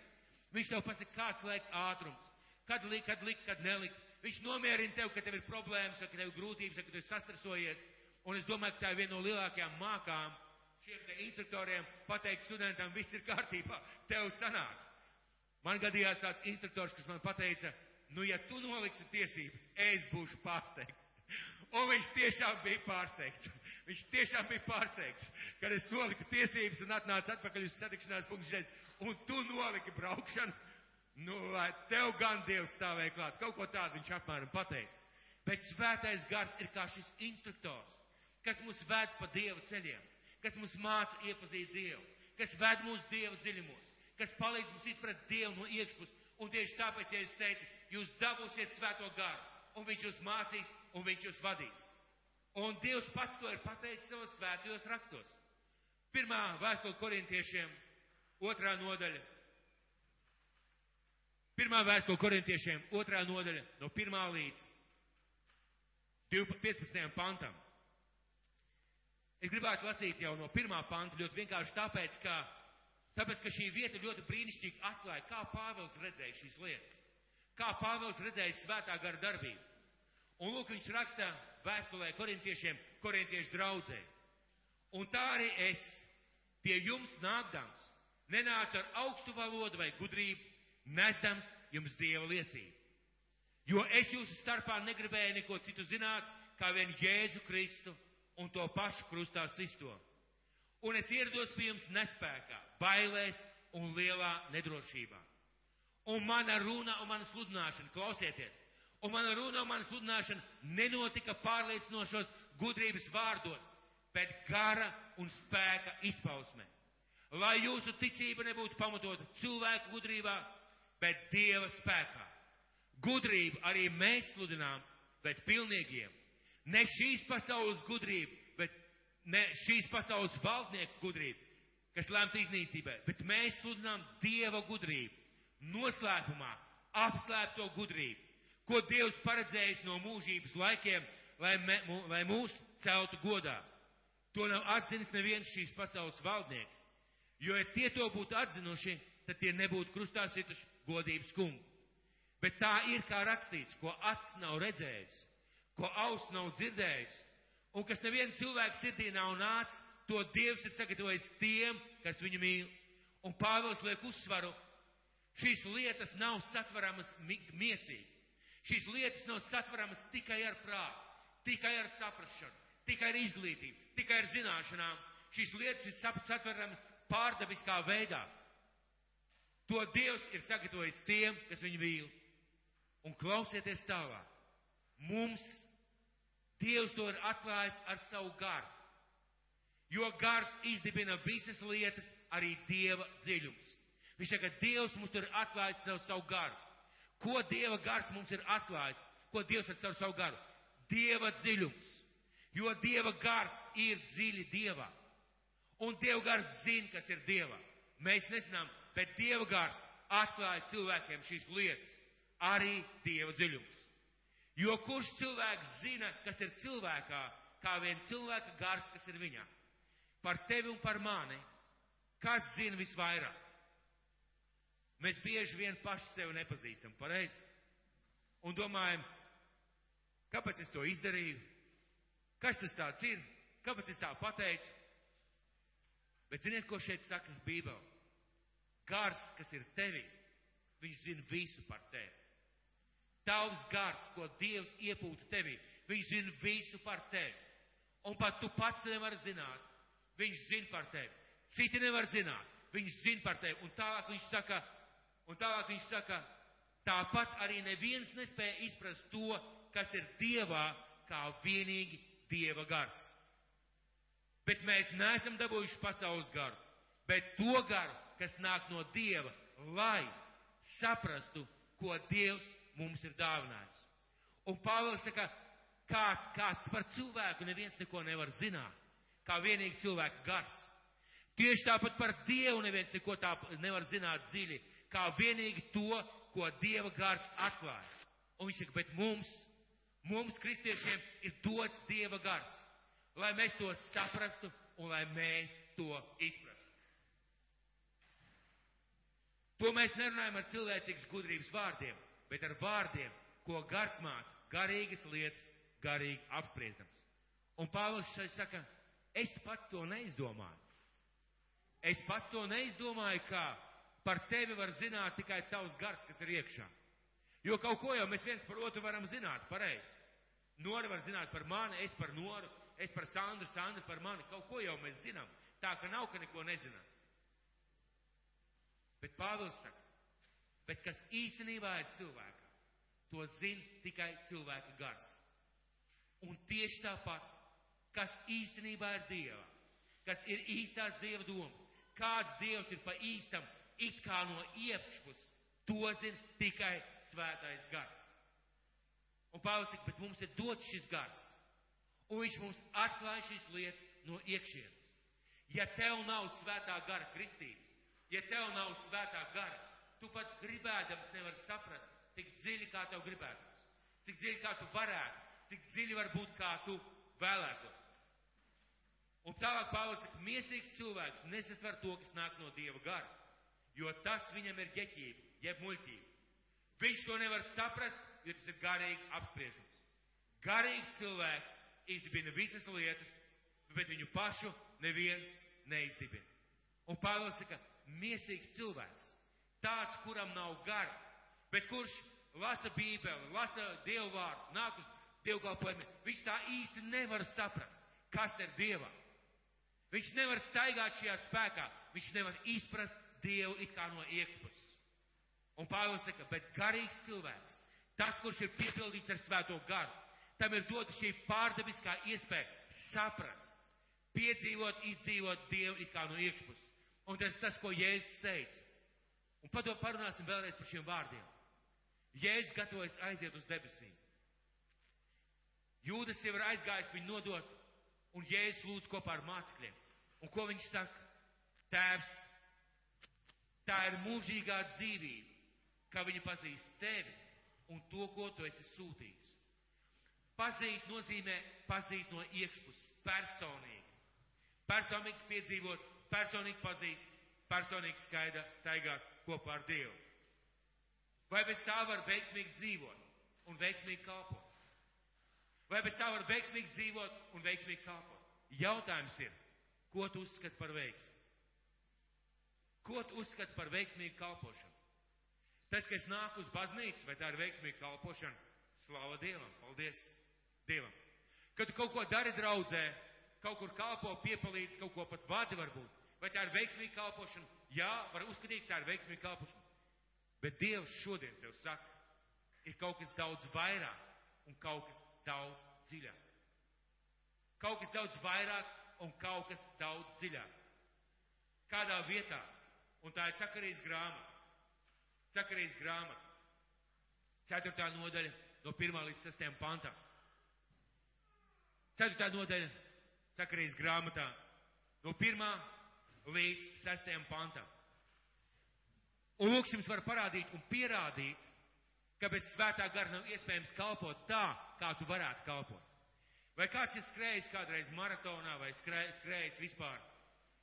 Viņš tev pasaka, kā slēgt ātrums, kad likt, kad likt, kad nelikt Viņš nomierina tevi, ka tev ir problēmas, ka tev ir grūtības, ka tu esi sastrasojies. Un es domāju, ka tā ir viena no lielākajām mākām šiem instruktoriem pateikt studentam, viss ir kārtībā, tev sanāks. Man gadījās tāds instruktors, kas man pateica, nu, ja tu noliksi tiesības, es būšu pārsteigts. Un viņš tiešām bija pārsteigts. Viņš tiešām bija pārsteigts, kad es noliku tiesības un atnācu atpakaļ uz satikšanās punktu, un tu noliki braukšanu. Nu, lai tev gan Dievs stāvēja klāt. Kaut ko tādu viņš apmēram pateica. Bet svētais gars ir kā šis instruktors, kas mūs ved pa Dieva ceļiem, kas mūs māca iepazīt Dievu, kas ved mūsu Dieva dziļumos, kas palīdz mums izprast Dievu no iekšpus. Un tieši tāpēc, ja es teicu, jūs dabūsiet svēto garu, un viņš jūs mācīs, un viņš jūs vadīs. Un Dievs pats to ir pateicis savos svētajos rakstos. Pirmā vēstule korintiešiem, otrā nodaļa. Pirmā vēstule korintiešiem, otrā nodaļa, no pirmā līdz 15. pantam. Es gribētu lasīt jau no pirmā panta ļoti vienkārši tāpēc, ka, tāpēc, ka šī vieta ļoti brīnišķīgi atklāja, kā Pāvils redzēja šīs lietas. Kā Pāvils redzēja svētā gara darbību. Un lūk, viņš raksta vēstulē korintiešiem, korintiešu draudzē. Un tā arī es pie jums nākdams, nenācu ar augstu valodu vai gudrību, nesdams jums dieva liecību. Jo es jūsu starpā negribēju neko citu zināt, kā vien Jēzu Kristu un to pašu krustā sisto. Un es ierados pie jums nespējā, bailēs un lielā nedrošībā. Un mana runa un mana sludināšana, klausieties, un mana runa un mana sludināšana nenotika pārliecinošos gudrības vārdos, bet gara un spēka izpausmē. Lai jūsu ticība nebūtu pamatota cilvēku gudrībā, bet Dieva spēkā. Gudrību arī mēs sludinām, bet pilnīgiem. Ne šīs pasaules gudrība, bet ne šīs pasaules valdnieku gudrība, kas lemta iznīcībai, bet mēs sludinām Dieva gudrību, noslēpumā, apslēpto gudrību, ko Dievs paredzējis no mūžības laikiem, lai, me, mū, lai mūs celtu godā. To nav atzinis neviens šīs pasaules valdnieks, jo, ja tie to būtu atzinuši, tad tie nebūtu krustā situši godības kungu. Bet tā ir kā rakstīts, ko acs nav redzējis, ko auss nav dzirdējis, un kas neviena cilvēka sirdī nav nācis, to Dievs ir sagatavojis tiem, kas viņu mīl. Un Pāvils liek uzsvaru, šīs lietas nav satveramas miesīgi. Šīs lietas nav satveramas tikai ar prātu, tikai ar saprašanu, tikai ar izglītību, tikai ar zināšanām. Šīs lietas ir satveramas pārdabiskā veidā. To Dievs ir sagatavojis tiem, kas viņu mīl. Un klausieties tālāk. Mums Dievs to ir atklājis ar savu garu. Jo gars izdibina visas lietas, arī Dieva dziļums. Viņš saka, ka Dievs mums tur atklājis savu, savu garu. Ko Dieva gars mums ir atklājis? Ko Dievs ar savu garu? Dieva dziļums. Jo Dieva gars ir dziļi Dievā. Un Dieva gars zina, kas ir Dievā. Mēs nezinām, bet Dieva gars atklāja cilvēkiem šīs lietas, arī Dieva dziļums. Jo kurš cilvēks zina, kas ir cilvēkā, kā vien cilvēka gars, kas ir viņā? Par tevi un par mani, kas zina visvairāk? Mēs bieži vien paši sevi nepazīstam, pareizi? Un domājam, kāpēc es to izdarīju? Kas tas tāds ir? Kāpēc es tā pateicu? Bet ziniet, ko šeit saka Bībele? Gars, kas ir tevi, viņš zina visu par tevi. Tavs gars, ko Dievs iepūta tevī, viņš zina visu par tevi. Un pat tu pats nevar zināt, viņš zina par tevi. Citi nevar zināt, viņš zina par tevi. Un tālāk viņš saka, un tālāk viņš saka, tāpat arī neviens nespēja izprast to, kas ir Dievā, kā vienīgi Dieva gars. Bet mēs neesam dabūjuši pasaules garu, bet to garu, kas nāk no Dieva, lai saprastu, ko Dievs mums ir dāvinājis. Un Pāvils saka, kā, kāds par cilvēku neviens neko nevar zināt, kā vienīgi cilvēka gars. Tieši tāpat par Dievu neviens neko tā nevar zināt dziļi, kā vienīgi to, ko Dieva gars atklāja. Un viņš saka, bet mums, mums kristiešiem ir dots Dieva gars, lai mēs to saprastu un lai mēs to izprastu. To mēs nerunājam ar cilvēcīgas gudrības vārdiem, bet ar vārdiem, ko gars māca, garīgas lietas, garīgi apspriestams. Un Pāvils šeit saka, es pats to neizdomāju. Es pats to neizdomāju, kā par tevi var zināt tikai tavs gars, kas ir iekšā. Jo kaut ko jau mēs viens par otru varam zināt, pareizi. Nora var zināt par mani, es par Noru, es par Sandru, Sandra par mani. Kaut ko jau mēs zinām. Tā ka nav, ka neko nezinām. Bet Pāvils saka, bet kas īstenībā ir cilvēkā, to zina tikai cilvēka gars. Un tieši tāpat, kas īstenībā ir Dieva, kas ir īstās Dieva domas, kāds Dievs ir pa īstam, it kā no iepšpus, to zina tikai svētais gars. Un Pāvils saka, bet mums ir dots šis gars. Un viņš mums atklāja šīs lietas no iekšienes. Ja tev nav svētā gara kristības, ja tev nav svētā gara, tu pat gribēdams nevar saprast, tik dziļi kā tev gribētos, cik dziļi kā tu varētu, cik dziļi var būt kā tu vēlētos. Un tālāk Pāvils saka, miesīgs cilvēks nesatver to, kas nāk no Dieva gara, jo tas viņam ir ģeķība, jeb muļķība. Viņš to nevar saprast, jo tas ir garīgi apspriežams. Garīgs cilvēks izdibina visas lietas, bet viņu pašu neviens neizdibina. Un Pāvils saka, miesīgs cilvēks, tāds, kuram nav gara, bet kurš lasa Bībeli, lasa Dievu vārdu, nāk uz dievkalpojumu, viņš tā īsti nevar saprast, kas ir Dievā. Viņš nevar staigāt šajā spēkā, viņš nevar izprast Dievu it kā no iekšpuses. Un Pāvils saka, bet garīgs cilvēks, tas, kurš ir piepildīts ar svēto garu, tam ir dota šī pārdabiskā iespēja saprast, piedzīvot, izdzīvot Dievu it kā no iekšpuses. Un tas ir tas, ko Jēzus teica. Un par to parunāsim vēlreiz par šiem vārdiem. Jēzus gatavojas aiziet uz debesīm. Jūdas jau ir aizgājis viņu nodot, un Jēzus lūdz kopā ar mācekļiem. Un ko viņš saka? Tēvs, tā ir mūžīgā dzīvība, ka viņi pazīst tevi un to, ko tu esi sūtījis. Pazīt nozīmē pazīt no iekšpuses, personīgi. Personīgi piedzīvot, personīgi pazīt, personīgi skaidra, staigāt kopā ar Dievu. Vai bez tā var veiksmīgi dzīvot un veiksmīgi kalpot? Vai bez tā var veiksmīgi dzīvot un veiksmīgi kalpot? Jautājums ir, ko tu uzskati par veiksmu? Ko tu uzskati par veiksmīgu kalpošanu? Tas, ka es nāku uz baznīcu, vai tā ir veiksmīga kalpošana? Slāva Dievam, paldies Dievam. Kad tu kaut ko dari draudzē, kaut kur kalpo, piepalīdz, kaut ko pat vadi varbūt, vai tā ir veiksmīga kalpošana? Jā, var uzskatīt, ka tā ir veiksmīga kalpošana. Bet Dievs šodien tev saka, ir kaut kas daudz vairāk un kaut kas daudz dziļāk. Kaut kas daudz vairāk un kaut kas daudz dziļāk. Kādā vietā? Un tā ir Cakarijas grāmata. Cakarijas grāmata. Ceturtā nodaļa no 1 līdz 6 pantam. Ceturtā nodaļa Cakarijas grāmatā no 1 līdz 6 pantam. Un lūk, jums var parādīt un pierādīt, ka bez svētā gara nav iespējams kalpot tā, kā tu varētu kalpot. Vai kāds ir skrējis kādreiz maratonā vai skrējis vispār?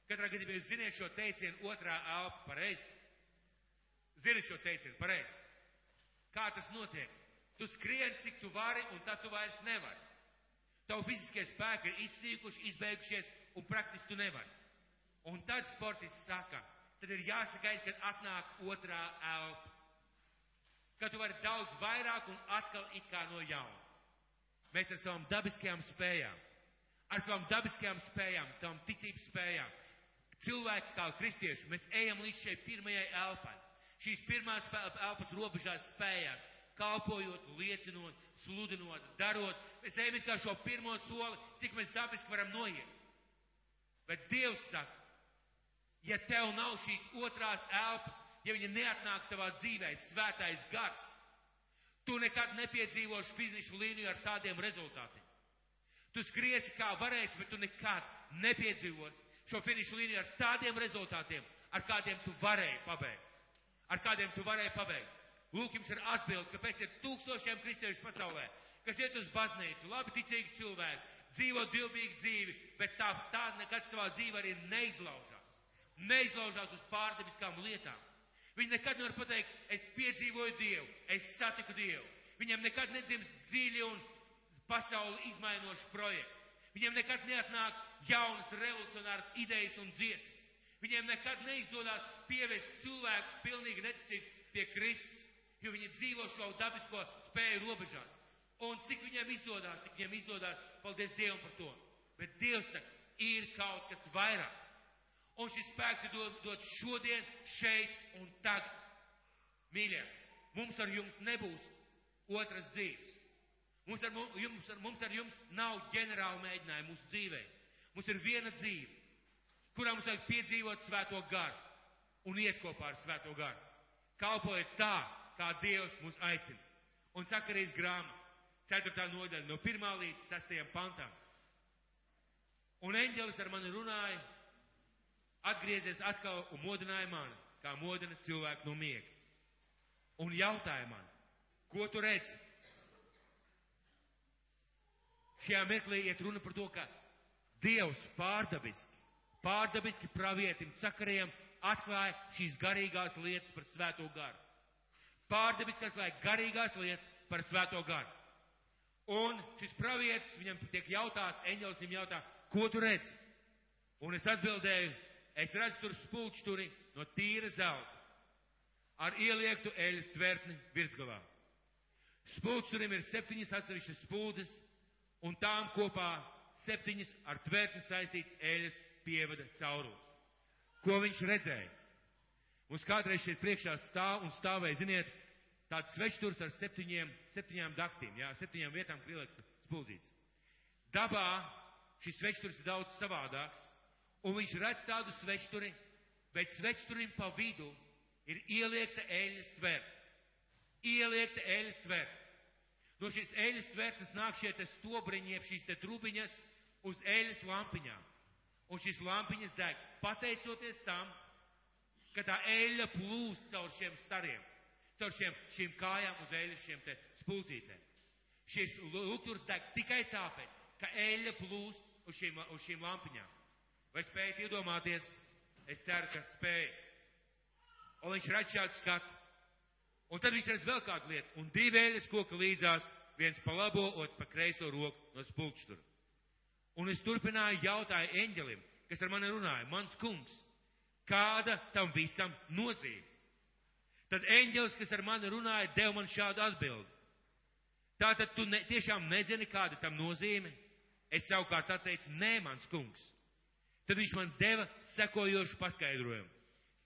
Katrā gadījumā jūs ziniet šo teicienu otrā elpa pareizi. Zini šo teicienu pareizi. Kā tas notiek? Tu skrien, cik tu vari, un tad tu vairs nevari. Tavu fiziskie spēki ir izsīkuši, izbeigušies, un praktiski tu nevari. Un tad sportists saka, tad ir jāsagaida, kad atnāk otrā elpa. Kad tu vari daudz vairāk un atkal it kā no jauna. Mēs ar savām dabiskajām spējām, ar savām dabiskajām spējām, tām ticības spējām, cilvēki kā kristieši, mēs ejam līdz šai pirmajai elpai. Šīs pirmās elpas robežās spējās, kalpojot, liecinot, sludinot, darot. Mēs ejam kā šo pirmo soli, cik mēs dabiski varam noiet. Bet Dievs saka, ja tev nav šīs otrās elpas, ja viņa neatnāk tavā dzīvē, svētais gars, tu nekad nepiedzīvoši finišu līniju ar tādiem rezultātiem. Tu skriesi kā varēsi, bet tu nekad nepiedzīvosi šo finišu līniju ar tādiem rezultātiem, ar kādiem tu varēji pabeigt. Ar kādiem tu varēji pabeigt. Lūk, jums ir atbildi, kāpēc ir tūkstošiem kristiešu pasaulē, kas iet uz baznīcu, labi ticīgi cilvēki, dzīvo dilbīgu dzīvi, bet tā, tā nekad savā dzīvē arī neizlaužās. Neizlaužās uz pārdabiskām lietām. Viņi nekad nevar pateikt, es piedzīvoju Dievu, es satiku Dievu. Viņam nekad nedzimst dziļi un pasauli izmainoši projekti. Viņiem nekad neatnāk jaunas revolucionāras idejas un dziesmas. Viņiem nekad neizdodas pievest cilvēkus pilnīgi neticīgus pie Kristus, jo viņi dzīvo šo dabisko spēju robežās. Un cik viņiem izdodas, cik viņiem izdodas, paldies Dievam par to. Bet Dievs saka, ir kaut kas vairāk. Un šis spēks ir dot, dot šodien, šeit un tagad. Mīļie, mums ar jums nebūs otras dzīves. Mums ar, jums, ar, mums ar jums nav ģenerāla mēģinājuma mūsu dzīvē. Mums ir viena dzīve, kurā mums vajag piedzīvot svēto garu un iet kopā ar svēto garu. Kalpojiet tā, kā Dievs mūs aicina. Un sakarīs grāmata, 4. nodaļa, no 1. līdz 6. pantam. Un eņģelis ar mani runāja, atgriezies atkal un modināja mani, kā modina cilvēku no miega. Un jautāja man, ko tu redzi? Šajā mirklī iet runa par to, ka Dievs pārdabiski, pārdabiski pravietim sakariem atklāja šīs garīgās lietas par svēto garu. Pārdabiski atklāja garīgās lietas par svēto garu. Un šis pravietis, viņam tiek jautāts, eņģelis viņam jautā, ko tu redzi? Un es atbildēju, es redzu tur spulčturi no tīra zelta ar ieliektu eļas tvertni virsgalā. Spulčturim ir septiņas atsevišķas spuldzes, un tām kopā septiņas ar tvertni saistīts eļas pievada caurulis. Ko viņš redzēja? Mums kādreiz šeit priekšā stāv un stāvēja, ziniet, tāds svečturs ar septiņiem, septiņām daktīm, jā, septiņām vietām, kur ieliekts spuldzīts. Dabā šis svečturs ir daudz savādāks, un viņš redz tādu svečturi, bet svečturim pa vidu ir ieliekta eļas tverta. Ieliekta eļas tverta. No šīs eļas tvertas nāk šie te stobriņi, jeb šīs te trubiņas uz eļas lampiņām. Un šīs lampiņas deg, pateicoties tam, ka tā eļa plūst caur šiem stariem, caur šiem, šīm kājām uz eļas šiem te spulcītēm. Šis lukturs deg tikai tāpēc, ka eļa plūst uz šīm, uz šīm lampiņām. Vai spējat iedomāties? Es ceru, ka spējat. Un viņš redz šādu skatu. Un tad viņš redz vēl kādu lietu. Un divi eļas koki līdzās, viens pa labo, otrs pa kreiso roku no spulkštura. Un es turpināju jautāju eņģelim, kas ar mani runāja, mans kungs, kāda tam visam nozīme? Tad eņģelis, kas ar mani runāja, deva man šādu atbildi. Tātad tu ne, tiešām nezini, kāda tam nozīme? Es savukārt atteicu, nē, mans kungs. Tad viņš man deva sekojošu paskaidrojumu.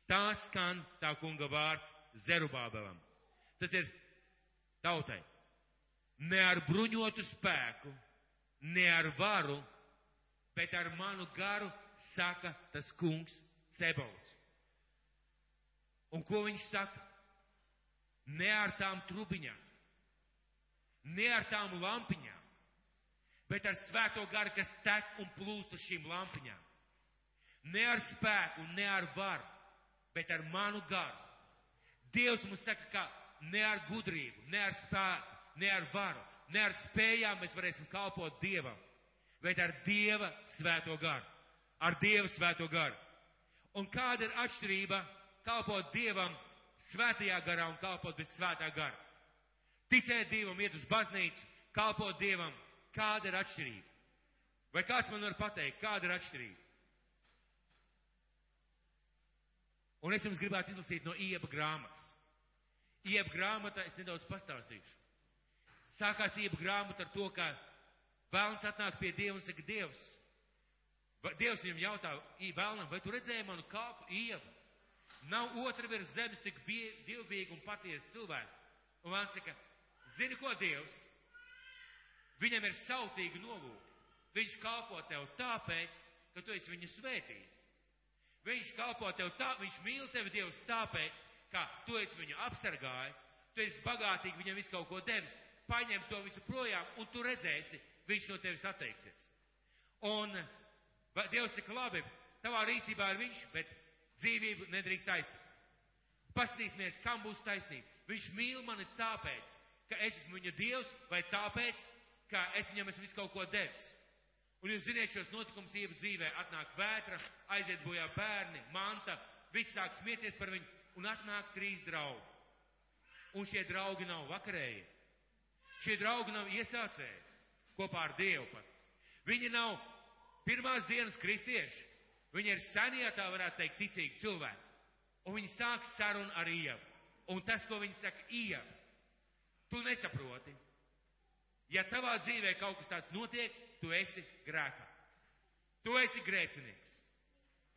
Tā skan tā kunga vārds Zerubābelam. Tas ir tautai. Ne ar bruņotu spēku, ne ar varu, bet ar manu garu saka tas kungs Sebauts. Un ko viņš saka? Ne ar tām trubiņām, ne ar tām lampiņām, bet ar svēto garu, kas tek un plūst uz šīm lampiņām. Ne ar spēku, ne ar varu, bet ar manu garu. Dievs mums saka, ka ne ar gudrību, ne ar spēku, ne ar varu, ne ar spējām mēs varēsim kalpot Dievam, bet ar Dieva svēto garu. Ar Dieva svēto garu. Un kāda ir atšķirība kalpot Dievam svētajā garā un kalpot bez svētā gara? Ticēt Dievam, iet uz baznīcu, kalpot Dievam Kāda ir atšķirība? Vai kāds man var pateikt, kāda ir atšķirība? Un es jums gribētu izlasīt no ieba grāmatas. Ieba grāmatā es nedaudz pastāstīšu. Sākās ieba grāmata ar to, ka vēlns atnāk pie Dieva un saka, Dievs, Dievs viņam jautā, vēlnam, vai tu redzēji manu kāpu ievu? Nav otra virs zemes tik dievbīgi un patiesi cilvēki. Un vēlns saka, zini ko, Dievs? Viņam ir sautīgi nolūki. Viņš kalpo tev tāpēc, ka tu esi viņu svētījis. Viņš kalpo tev tā, viņš mīl tevi Dievs tāpēc, ka tu esi viņu apsargājis, tu esi bagātīgi viņam visu kaut ko devis, paņem to visu projām, un tu redzēsi, viņš no tevis atteiksies. Un Dievs saka, labi, tavā rīcībā ir viņš, bet dzīvību nedrīkst aizstāvēt. Pastīsimies, kam būs taisnība. Viņš mīl mani tāpēc, ka es esmu viņa Dievs, vai tāpēc, ka es viņam esmu visu kaut ko devis. Un jūs ziniet šos notikumus ievu dzīvē, atnāk vētra, aiziet bojā bērni, manta, viss sāk smieties par viņu, un atnāk trīs draugi. Un šie draugi nav vakarēji. Šie draugi nav iesācēji kopā ar Dievu pat. Viņi nav pirmās dienas kristieši. Viņi ir senie, tā varētu teikt, ticīgi cilvēki. Un viņi sāk sarunu ar Ievu. Un tas, ko viņi saka, Ievu, tu nesaproti. Ja tavā dzīvē kaut kas tāds notiek, tu esi grēkā. Tu esi grēcinieks.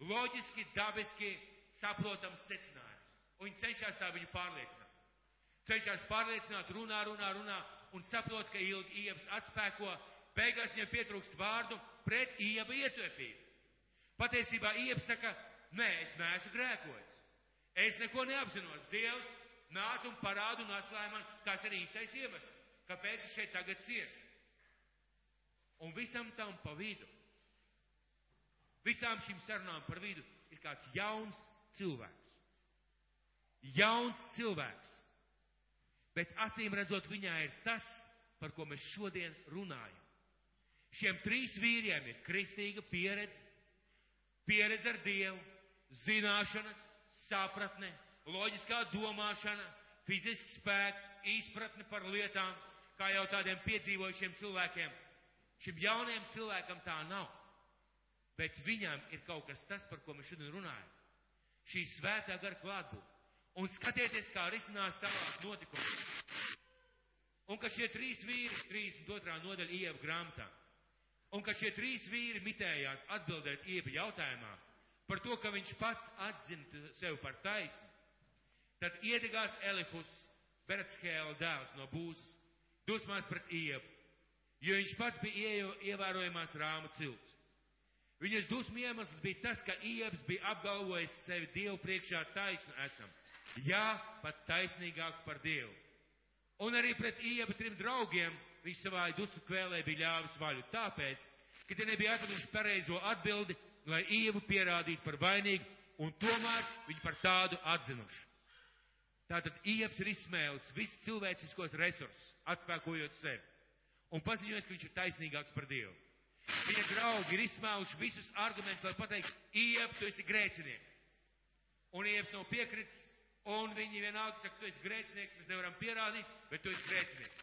Loģiski, dabiski saprotams secinājums. Un viņi cenšas tā viņu pārliecināt. Cenšas pārliecināt, runā, runā, runā un saprot, ka ilgi ievas atspēko, beigās viņam pietrūkst vārdu pret ieva ietvērtību. Patiesībā ievas saka, nē, es neesmu grēkojis. Es neko neapzinos. Dievs nāca un parāda un atklāja man, kas ir īstais iemesls kāpēc es šeit tagad ciešu. Un visam tam pa vidu visām šīm sarunām par vidu ir kāds jauns cilvēks. Jauns cilvēks. Bet acīm redzot, viņā ir tas, par ko mēs šodien runājam. Šiem trīs vīriem ir kristīga pieredze, pieredze ar Dievu, zināšanas, sapratne, loģiskā domāšana, fizisks spēks, izpratne par lietām, kā jau tādiem piedzīvojušiem cilvēkiem. Šim jaunajam cilvēkam tā nav. Bet viņam ir kaut kas tas, par ko mēs šodien runājam. Šī svētā gara klātbūtne. Un skatieties, kā risinās tālāk notikumi. Un ka šie trīs vīri, 32. nodaļa ieva grāmatā, un ka šie trīs vīri mitējās atbildēt ieva jautājumā par to, ka viņš pats atzina sevi par taisnu, tad iedegās Elifus, Beretskēla dēls no būzes, dusmās pret ievu, jo viņš pats bija ievērojamās rāmu cilts. Viņas dusmu iemesls bija tas, ka Iebs bija apgalvojis sevi Dievu priekšā taisnu esam. Jā, pat taisnīgāku par Dievu. Un arī pret Iebu trim draugiem viņš savā dusmu kvēlē bija ļāvis vaļu. Tāpēc, ka tie nebija atraduši pareizo atbildi, lai Iebu pierādītu par vainīgu, un tomēr viņi par tādu atzinuši. Tātad Iebs ir izsmēlis visus cilvēciskos resursus, atspēkojot sevi, un paziņojis, ka viņš ir taisnīgāks par Dievu. Viņa draugi ir izsmēluši visus argumentus, lai pateiktu, Iep, tu esi grēcinieks. Un Ieps nav piekritis, un viņi vienalga saka, tu esi grēcinieks, mēs nevaram pierādīt, bet tu esi grēcinieks.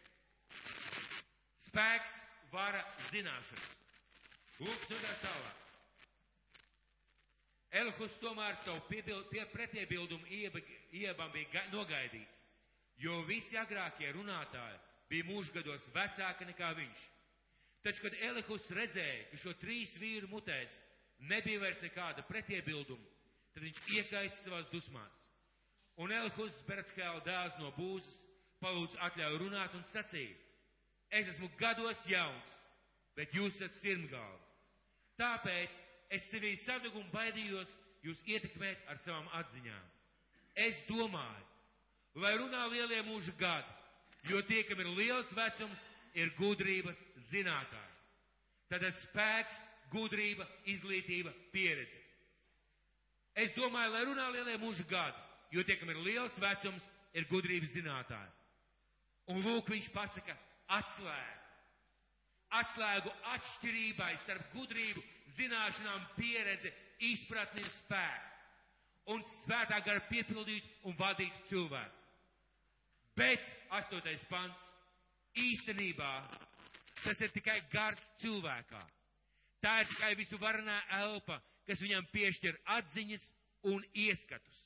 Spēks, vara, zināšanas. Lūk, studēt tālāk. Elhus tomēr savu pretiebildumu ieba, iebam bija nogaidījis, jo visi agrākie runātāji bija mūžgados vecāki nekā viņš. Taču, kad Elihus redzēja, ka šo trīs vīru mutēs nebija vairs nekāda pretiebilduma, tad viņš iekaisa savās dusmās. Un Elihus Beretskēla dēls no būzes palūdz atļauju runāt un sacīja, es esmu gados jauns, bet jūs esat sirmgalvi. Tāpēc es sevī sadugu un baidījos jūs ietekmēt ar savām atziņām. Es domāju, lai runā lielie mūža gadi, jo tie, kam ir liels vecums, ir gudrības zinātāji. Tātad spēks, gudrība, izglītība, pieredze. Es domāju, lai runā lielie mūža gadi, jo tie, kam ir liels vecums, ir gudrības zinātāji. Un lūk, viņš pasaka atslēgu. Atslēgu atšķirībai starp gudrību, zināšanām, pieredzi, izpratni un spēku. Un svētā gara piepildīt un vadīt cilvēku. Bet, astotais pants, īstenībā tas ir tikai gars cilvēkā. Tā ir tikai visu varenā elpa, kas viņam piešķir atziņas un ieskatus.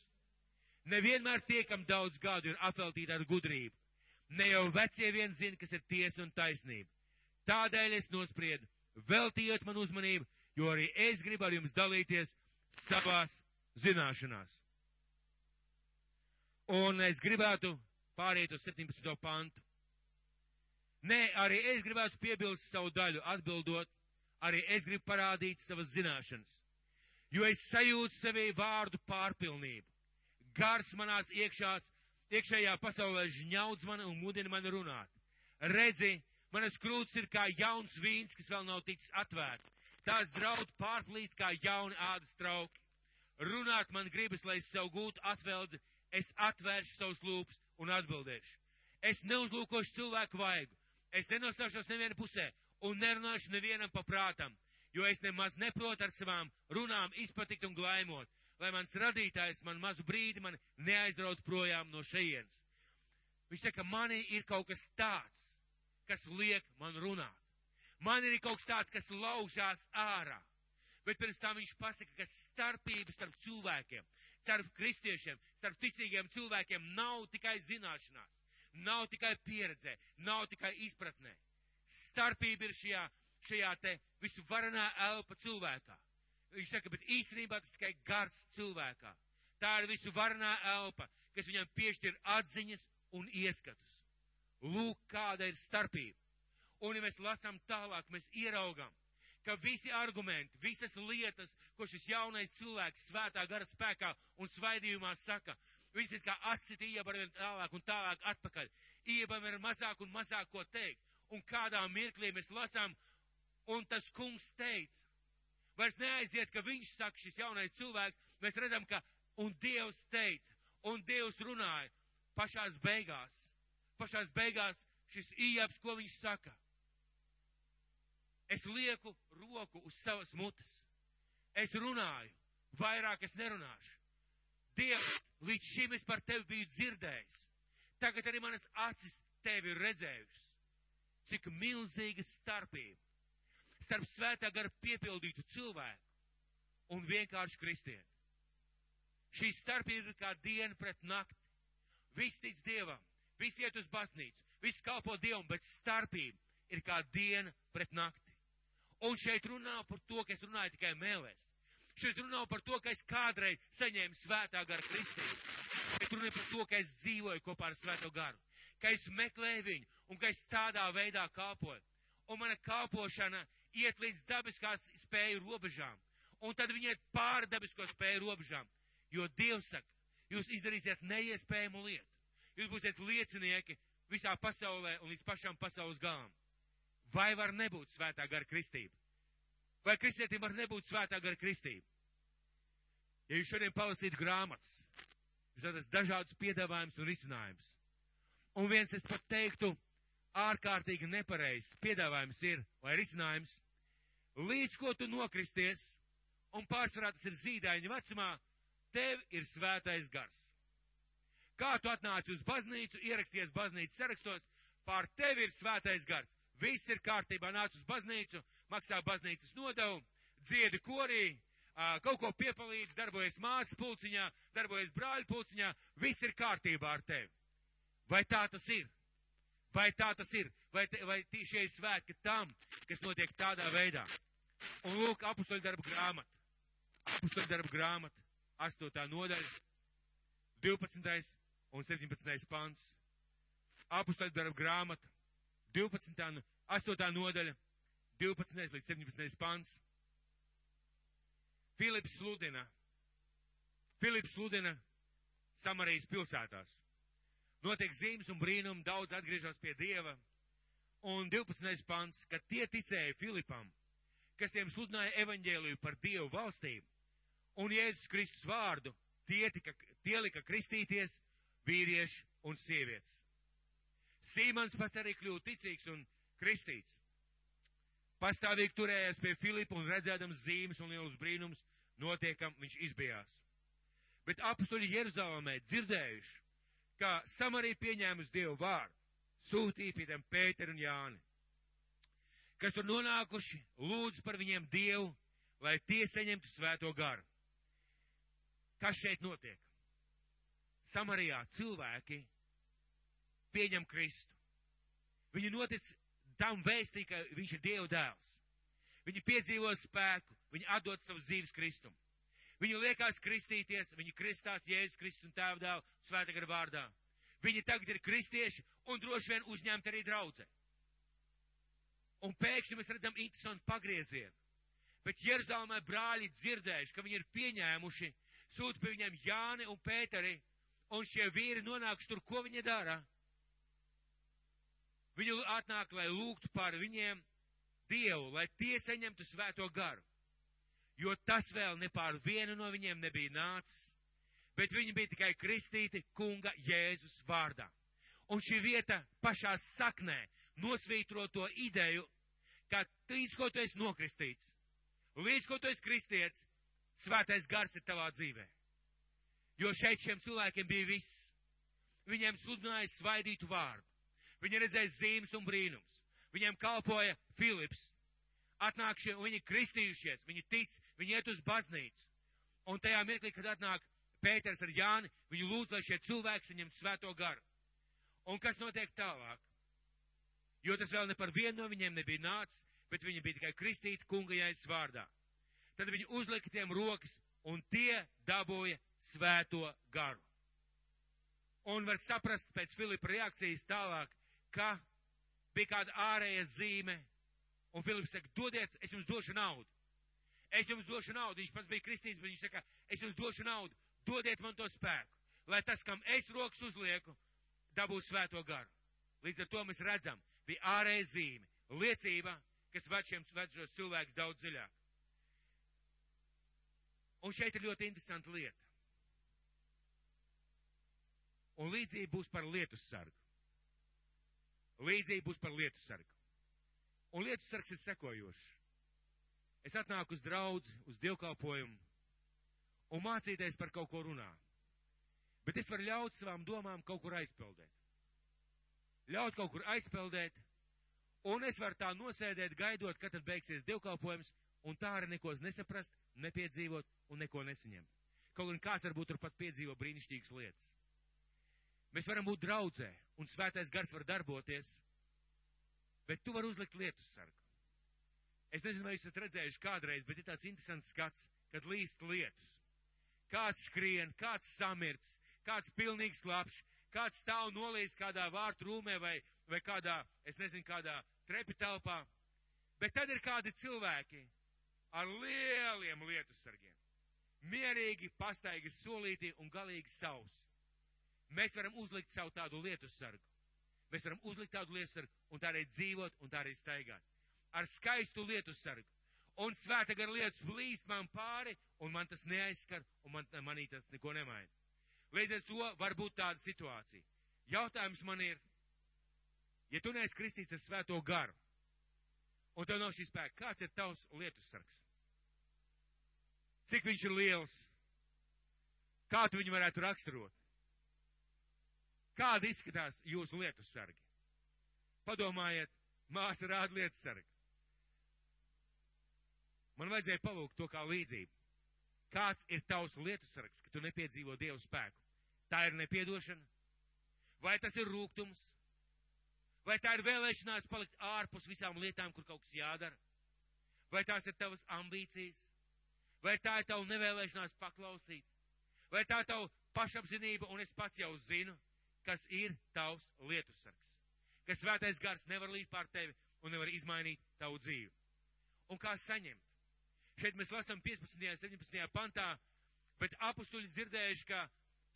Nevienmēr tie, kam daudz gadu ir apveltīti ar gudrību. Ne jau vecie vien zina, kas ir tiesa un taisnība. Tādēļ es nospriedu, veltiet man uzmanību, jo arī es gribu ar jums dalīties savās zināšanās. Un es gribētu pāriet uz 17. pantu. Nē, arī es gribētu piebilst savu daļu, atbildot, arī es gribu parādīt savas zināšanas, jo es sajūtu sevī vārdu pārpilnību. Gars manās iekšās, iekšējā pasaulē žņaudz mani un mudina mani runāt. Redzi, manas krūts ir kā jauns vīns, kas vēl nav ticis atvērts. Tās draud pārplīst kā jauni ādas trauki. Runāt man gribas, lai es savu gūtu atveldzi, es atvēršu savus lūpas un atbildēšu. Es neuzlūkošu cilvēku vaigu, Es nenostāšos neviena pusē un nerunāšu nevienam pa prātam, jo es nemaz neprotu ar savām runām izpatikt un glaimot, lai mans radītājs man mazu brīdi man neaizraut projām no šejienes. Viņš saka, manī ir kaut kas tāds, kas liek man runāt. Man ir kaut kas tāds, kas laužās ārā. Bet pirms tam viņš pasaka, ka starpība starp cilvēkiem, starp kristiešiem, starp ticīgiem cilvēkiem nav tikai zināšanās nav tikai pieredzē, nav tikai izpratnē. Starpība ir šajā, šajā te visu varenā elpa cilvēkā. Viņš saka, bet īstenībā tas tikai gars cilvēkā. Tā ir visu varenā elpa, kas viņam piešķir atziņas un ieskatus. Lūk, kāda ir starpība. Un, ja mēs lasām tālāk, mēs ieraugam, ka visi argumenti, visas lietas, ko šis jaunais cilvēks svētā gara spēkā un svaidījumā saka, Viņš ir kā atcita ieba ar vien tālāk un tālāk atpakaļ. Iebam ir mazāk un mazāk ko teikt. Un kādā mirklī mēs lasām, un tas kungs teica. Vairs neaiziet, ka viņš saka, šis jaunais cilvēks, mēs redzam, ka, un Dievs teica, un Dievs runāja pašās beigās. Pašās beigās šis ījaps, ko viņš saka. Es lieku roku uz savas mutes. Es runāju, vairāk es nerunāšu. Dievs, līdz šim es par tevi biju dzirdējis. Tagad arī manas acis tevi ir redzējušas. Cik milzīga starpība starp svētā gara piepildītu cilvēku un vienkārši kristieni. Šī starpība ir kā diena pret nakti. Viss tic Dievam, viss iet uz baznīcu, viss kalpo Dievam, bet starpība ir kā diena pret nakti. Un šeit runā par to, ka es runāju tikai mēlēs. Šeit runā par to, ka es kādreiz saņēmu svētā gara kristību. Šeit runā par to, ka es dzīvoju kopā ar svēto garu, ka es meklēju viņu un ka es tādā veidā kalpoju. Un mana kalpošana iet līdz dabiskās spēju robežām. Un tad viņi iet pāri dabisko spēju robežām. Jo Dievs saka, jūs izdarīsiet neiespējamu lietu. Jūs būsiet liecinieki visā pasaulē un līdz pašam pasaules galam. Vai var nebūt svētā gara kristība? Vai kristietim var nebūt svētā gara kristība? Ja jūs šodien palasītu grāmatas, jūs redzat dažādus piedāvājumus un risinājumus. Un viens, es pat teiktu, ārkārtīgi nepareizs piedāvājums ir, vai risinājums, līdz ko tu nokristies, un pārsvarā tas ir zīdaiņa vecumā, tev ir svētais gars. Kā tu atnāci uz baznīcu, ieraksties baznīcas sarakstos, pār tevi ir svētais gars. Viss ir kārtībā, nāc uz baznīcu, maksā baznīcas nodevu, dziedi korī, kaut ko piepalīdz, darbojas māsas pulciņā, darbojas brāļu pulciņā, viss ir kārtībā ar tevi. Vai tā tas ir? Vai tā tas ir? Vai, vai šie svētki tam, kas notiek tādā veidā? Un lūk, apustoļu darbu grāmata. Apustoļu darbu grāmata, 8. nodaļa, 12. un 17. pants. Apustoļu darbu grāmata, 12. 8. nodaļa, 12. līdz 17. pants. Filips sludina, Filips sludina Samarijas pilsētās. Notiek zīmes un brīnumi, daudz atgriežas pie Dieva. Un 12. pants, kad tie ticēja Filipam, kas tiem sludināja evaņģēliju par Dievu valstību un Jēzus Kristus vārdu, tie, tika, tie lika kristīties vīrieši un sievietes. Sīmans pats arī kļūst ticīgs un kristīts. Pastāvīgi turējās pie Filipa un redzēdams zīmes un lielus brīnums, notiekam viņš izbijās. Bet apstuļi Jeruzalemē dzirdējuši, ka Samarija pieņēmusi Dievu vārdu, sūtīja pie tiem Pēteru un Jāni, kas tur nonākuši, lūdz par viņiem Dievu, lai tie saņemtu svēto garu. Kas šeit notiek? Samarijā cilvēki pieņem Kristu. Viņi notic tam vēstī, ka viņš ir Dieva dēls. Viņi piedzīvo spēku, viņi atdod savus dzīves Kristum. Viņi liekās kristīties, viņi kristās Jēzus Kristus un Tēva dēlu svētā gara vārdā. Viņi tagad ir kristieši un droši vien uzņemt arī draudzē. Un pēkšņi mēs redzam interesantu pagriezienu. Bet Jeruzalemē brāļi dzirdējuši, ka viņi ir pieņēmuši, sūta pie viņiem Jāni un Pēteri, un šie vīri nonākuši tur, ko viņi dara. Viņi atnāk, lai lūgtu par viņiem Dievu, lai tie saņemtu svēto garu. Jo tas vēl ne pār vienu no viņiem nebija nācis, bet viņi bija tikai kristīti kunga Jēzus vārdā. Un šī vieta pašā saknē nosvītro to ideju, ka līdz ko tu esi nokristīts, līdz ko tu esi kristietis, svētais gars ir tavā dzīvē. Jo šeit šiem cilvēkiem bija viss. Viņiem sludināja svaidītu vārdu. Viņi redzēja zīmes un brīnums. Viņiem kalpoja Filips. Atnāk šie, viņi kristījušies, viņi tic, viņi iet uz baznīcu. Un tajā mirklī, kad atnāk Pēters ar Jāni, viņi lūdz, lai šie cilvēki saņem svēto garu. Un kas notiek tālāk? Jo tas vēl ne par vienu no viņiem nebija nācis, bet viņi bija tikai kristīti kunga jēzus vārdā. Tad viņi uzlika tiem rokas, un tie dabūja svēto garu. Un var saprast pēc Filipa reakcijas tālāk, ka bija kāda ārēja zīme, un Filips saka, dodiet, es jums došu naudu. Es jums došu naudu. Viņš pats bija kristīns, bet viņš saka, es jums došu naudu. Dodiet man to spēku, lai tas, kam es rokas uzlieku, dabūs svēto garu. Līdz ar to mēs redzam, bija ārēja zīme, liecība, kas ved šiem ved šos cilvēkus daudz dziļāk. Un šeit ir ļoti interesanta lieta. Un līdzība būs par lietus sargu. Līdzība būs par lietus sargu. Un lietus sargs ir sekojošs. Es atnāku uz draudzi, uz dievkalpojumu un mācīties par kaut ko runā. Bet es varu ļaut savām domām kaut kur aizpeldēt. Ļaut kaut kur aizpeldēt, un es varu tā nosēdēt, gaidot, kad tad beigsies dievkalpojums, un tā arī neko nesaprast, nepiedzīvot un neko nesaņemt. Kaut gan kāds varbūt tur pat piedzīvo brīnišķīgas lietas. Mēs varam būt draudzē, un svētais gars var darboties, bet tu vari uzlikt lietus sargu. Es nezinu, vai esat redzējuši kādreiz, bet ir tāds interesants skats, kad līst lietus. Kāds skrien, kāds samirts, kāds pilnīgs slapš, kāds stāv nolīs kādā vārtu rūmē vai, vai kādā, es nezinu, kādā trepi telpā. Bet tad ir kādi cilvēki ar lieliem lietus sargiem. Mierīgi, pastaigi solīti un galīgi savs. Mēs varam uzlikt savu tādu lietu sargu. Mēs varam uzlikt tādu lietu sargu un tā arī dzīvot un tā arī staigāt. Ar skaistu lietu sargu. Un svēta gar lietas plīst man pāri, un man tas neaizskar, un man, manī tas neko nemaina. Līdz ar to var būt tāda situācija. Jautājums man ir, ja tu neesi kristīts ar svēto garu, un tev nav šī spēka, kāds ir tavs lietu sargs? Cik viņš ir liels? Kā tu viņu varētu raksturot? Kāda izskatās jūsu lietu sargi? Padomājiet, māsa rāda lietu sargi. Man vajadzēja palūgt to kā līdzību. Kāds ir tavs lietu sargs, ka tu nepiedzīvo Dievu spēku? Tā ir nepiedošana? Vai tas ir rūgtums? Vai tā ir vēlēšanās palikt ārpus visām lietām, kur kaut kas jādara? Vai tās ir tavas ambīcijas? Vai tā ir tava nevēlēšanās paklausīt? Vai tā ir tava pašapzinība, un es pats jau zinu, kas ir tavs lietusargs, ka svētais gars nevar līdz pār tevi un nevar izmainīt tavu dzīvi. Un kā saņemt? Šeit mēs lasām 15. un 17. pantā, bet apustuļi dzirdējuši, ka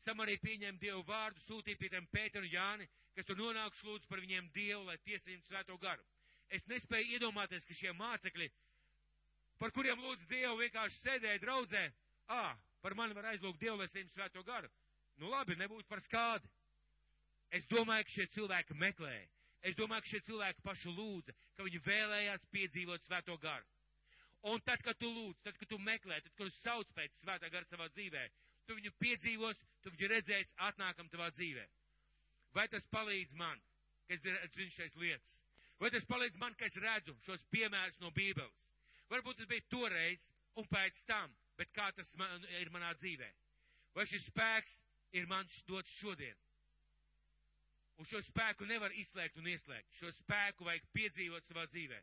Samarija pieņēma Dievu vārdu, sūtīja pie tiem Pēteru un Jāni, kas tur nonākuši lūdzu par viņiem Dievu, lai tiesītu svēto garu. Es nespēju iedomāties, ka šie mācekļi, par kuriem lūdz Dievu, vienkārši sēdēja draudzē, ā, par mani var aizlūgt Dievu, lai saņemtu svēto garu. Nu labi, nebūtu par skādi. Es domāju, ka šie cilvēki meklēja. Es domāju, ka šie cilvēki paši lūdza, ka viņi vēlējās piedzīvot svēto garu. Un tad, kad tu lūdz, tad, kad tu meklē, tad, kad tu sauc pēc svētā gara savā dzīvē, tu viņu piedzīvos, tu viņu redzēsi atnākam tavā dzīvē. Vai tas palīdz man, ka es zinu šais lietas? Vai tas palīdz man, ka es redzu šos piemērus no Bībeles? Varbūt tas bija toreiz un pēc tam, bet kā tas man, ir manā dzīvē? Vai šis spēks ir man dots šodien? Un šo spēku nevar izslēgt un ieslēgt. Šo spēku vajag piedzīvot savā dzīvē.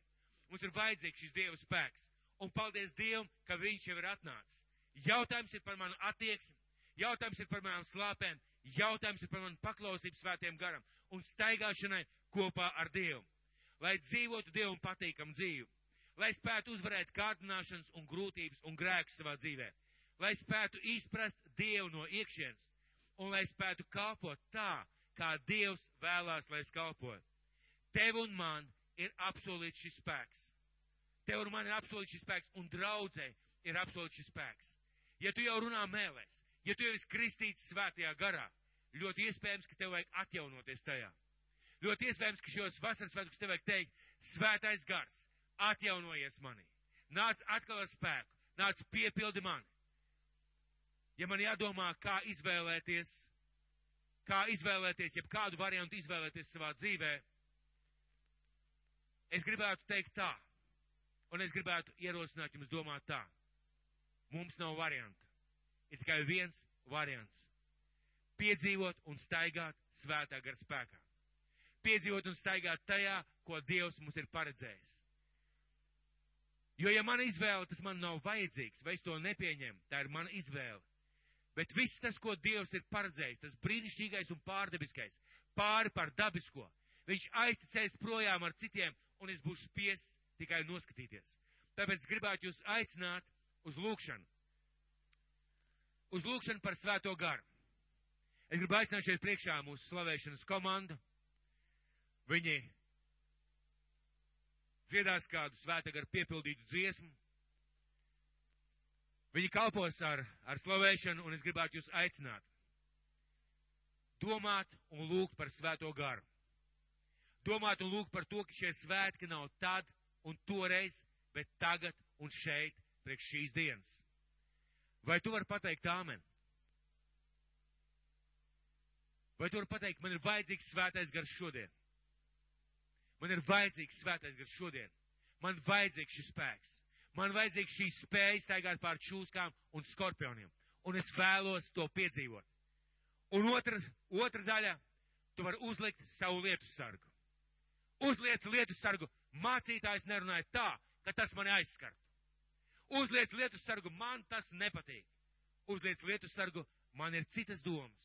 Mums ir vajadzīgs šis Dieva spēks. Un paldies Dievam, ka Viņš jau ir atnācis. Jautājums ir par manu attieksmi, jautājums ir par manām slāpēm, jautājums ir par manu paklausību svētiem garam un staigāšanai kopā ar Dievu. Lai dzīvotu Dievam patīkam dzīvi, lai spētu uzvarēt kārdināšanas un grūtības un grēkus savā dzīvē, lai spētu izprast Dievu no iekšienes un lai spētu kalpot tā, kā Dievs vēlās, lai es kalpoju. Tev un man ir apsolīts šis spēks. Tev un man ir apsolīts šis spēks, un draudzē ir apsolīts šis spēks. Ja tu jau runā mēlēs, ja tu jau esi kristīts svētajā garā, ļoti iespējams, ka tev vajag atjaunoties tajā. Ļoti iespējams, ka šos vasaras svētkus tev vajag teikt, svētais gars, atjaunojies manī. Nāc atkal ar spēku, nāc piepildi mani. Ja man jādomā, kā izvēlēties kā izvēlēties, jeb kādu variantu izvēlēties savā dzīvē, es gribētu teikt tā, un es gribētu ierosināt jums domāt tā. Mums nav varianta. Ir tikai viens variants. Piedzīvot un staigāt svētā gara spēkā. Piedzīvot un staigāt tajā, ko Dievs mums ir paredzējis. Jo, ja mana izvēle, tas man nav vajadzīgs, vai es to nepieņemu, tā ir mana izvēle. Bet viss tas, ko Dievs ir paredzējis, tas brīnišķīgais un pārdabiskais, pāri par dabisko, viņš aizticēs projām ar citiem, un es būšu spiests tikai noskatīties. Tāpēc gribētu jūs aicināt uz lūkšanu. Uz lūkšanu par svēto garu. Es gribu aicināt šeit priekšā mūsu slavēšanas komandu. Viņi dziedās kādu svētā garu piepildītu dziesmu. Viņi kalpos ar, ar slavēšanu, un es gribētu jūs aicināt. Domāt un lūgt par svēto garu. Domāt un lūgt par to, ka šie svētki nav tad un toreiz, bet tagad un šeit, priekš šīs dienas. Vai tu vari pateikt āmen? Vai tu vari pateikt, man ir vajadzīgs svētais gars šodien? Man ir vajadzīgs svētais gars šodien. Man vajadzīgs šis spēks. Man vajadzīgs šī spēja staigāt pār čūskām un skorpioniem. Un es vēlos to piedzīvot. Un otra, otra daļa, tu vari uzlikt savu lietu sargu. Uzliec lietu sargu. Mācītājs nerunāja tā, ka tas mani aizskartu. Uzliec lietu sargu, man tas nepatīk. Uzliec lietu sargu, man ir citas domas.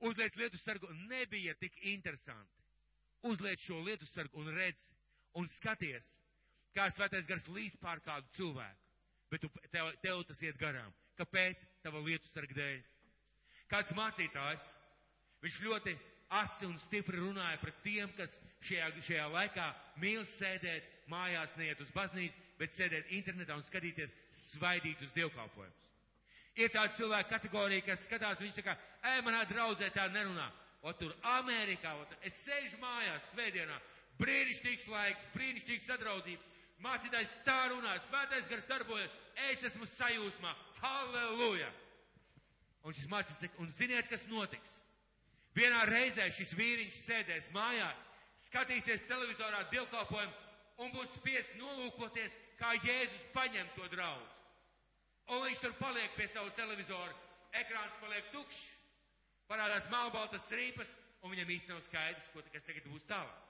Uzliec lietu sargu, nebija tik interesanti. Uzliec šo lietu sargu un redz un skaties, kā svētais gars līst pār kādu cilvēku. Bet tu, tev, tev tas iet garām. Kāpēc? Tava lietu sarga dēļ. Kāds mācītājs, viņš ļoti asi un stipri runāja pret tiem, kas šajā, šajā laikā mīl sēdēt mājās, neiet uz baznīcu, bet sēdēt internetā un skatīties svaidītus dievkalpojumus. Ir tāda cilvēka kategorija, kas skatās, viņš saka, ej, manā draudzē tā nerunā. O tur Amerikā, o tur es sēžu mājās svētdienā, brīnišķīgs laiks, brīnišķīga sadraudzība. Mācītājs tā runā, svētais gars darbojas, es esmu sajūsmā, halleluja! Un šis mācītājs, un ziniet, kas notiks? Vienā reizē šis vīriņš sēdēs mājās, skatīsies televizorā dievkalpojumu un būs spiest nolūkoties, kā Jēzus paņem to draudz. Un viņš tur paliek pie savu televizoru, ekrāns paliek tukšs, parādās malbaltas strīpas, un viņam īsti nav skaidrs, ko, kas tagad būs tālāk.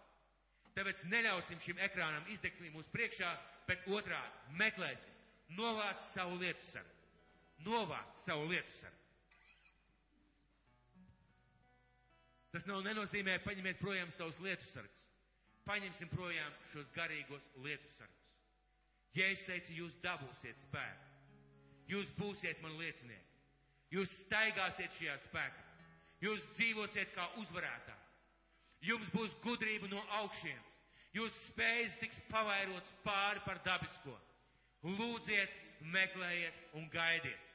Tāpēc neļausim šim ekrānam izdegt mūsu priekšā, bet otrādi meklēsim, novāc savu lietu sargu. Novāc savu lietu sargu. Tas nav nenozīmē paņemiet projām savus lietu sargus. Paņemsim projām šos garīgos lietu sargus. Ja es teicu, jūs dabūsiet spēku, jūs būsiet man liecinieki, jūs staigāsiet šajā spēkā, jūs dzīvosiet kā uzvarētāji, jums būs gudrība no augšienes, jūs spējas tiks pavairots pāri par dabisko. Lūdziet, meklējiet un gaidiet.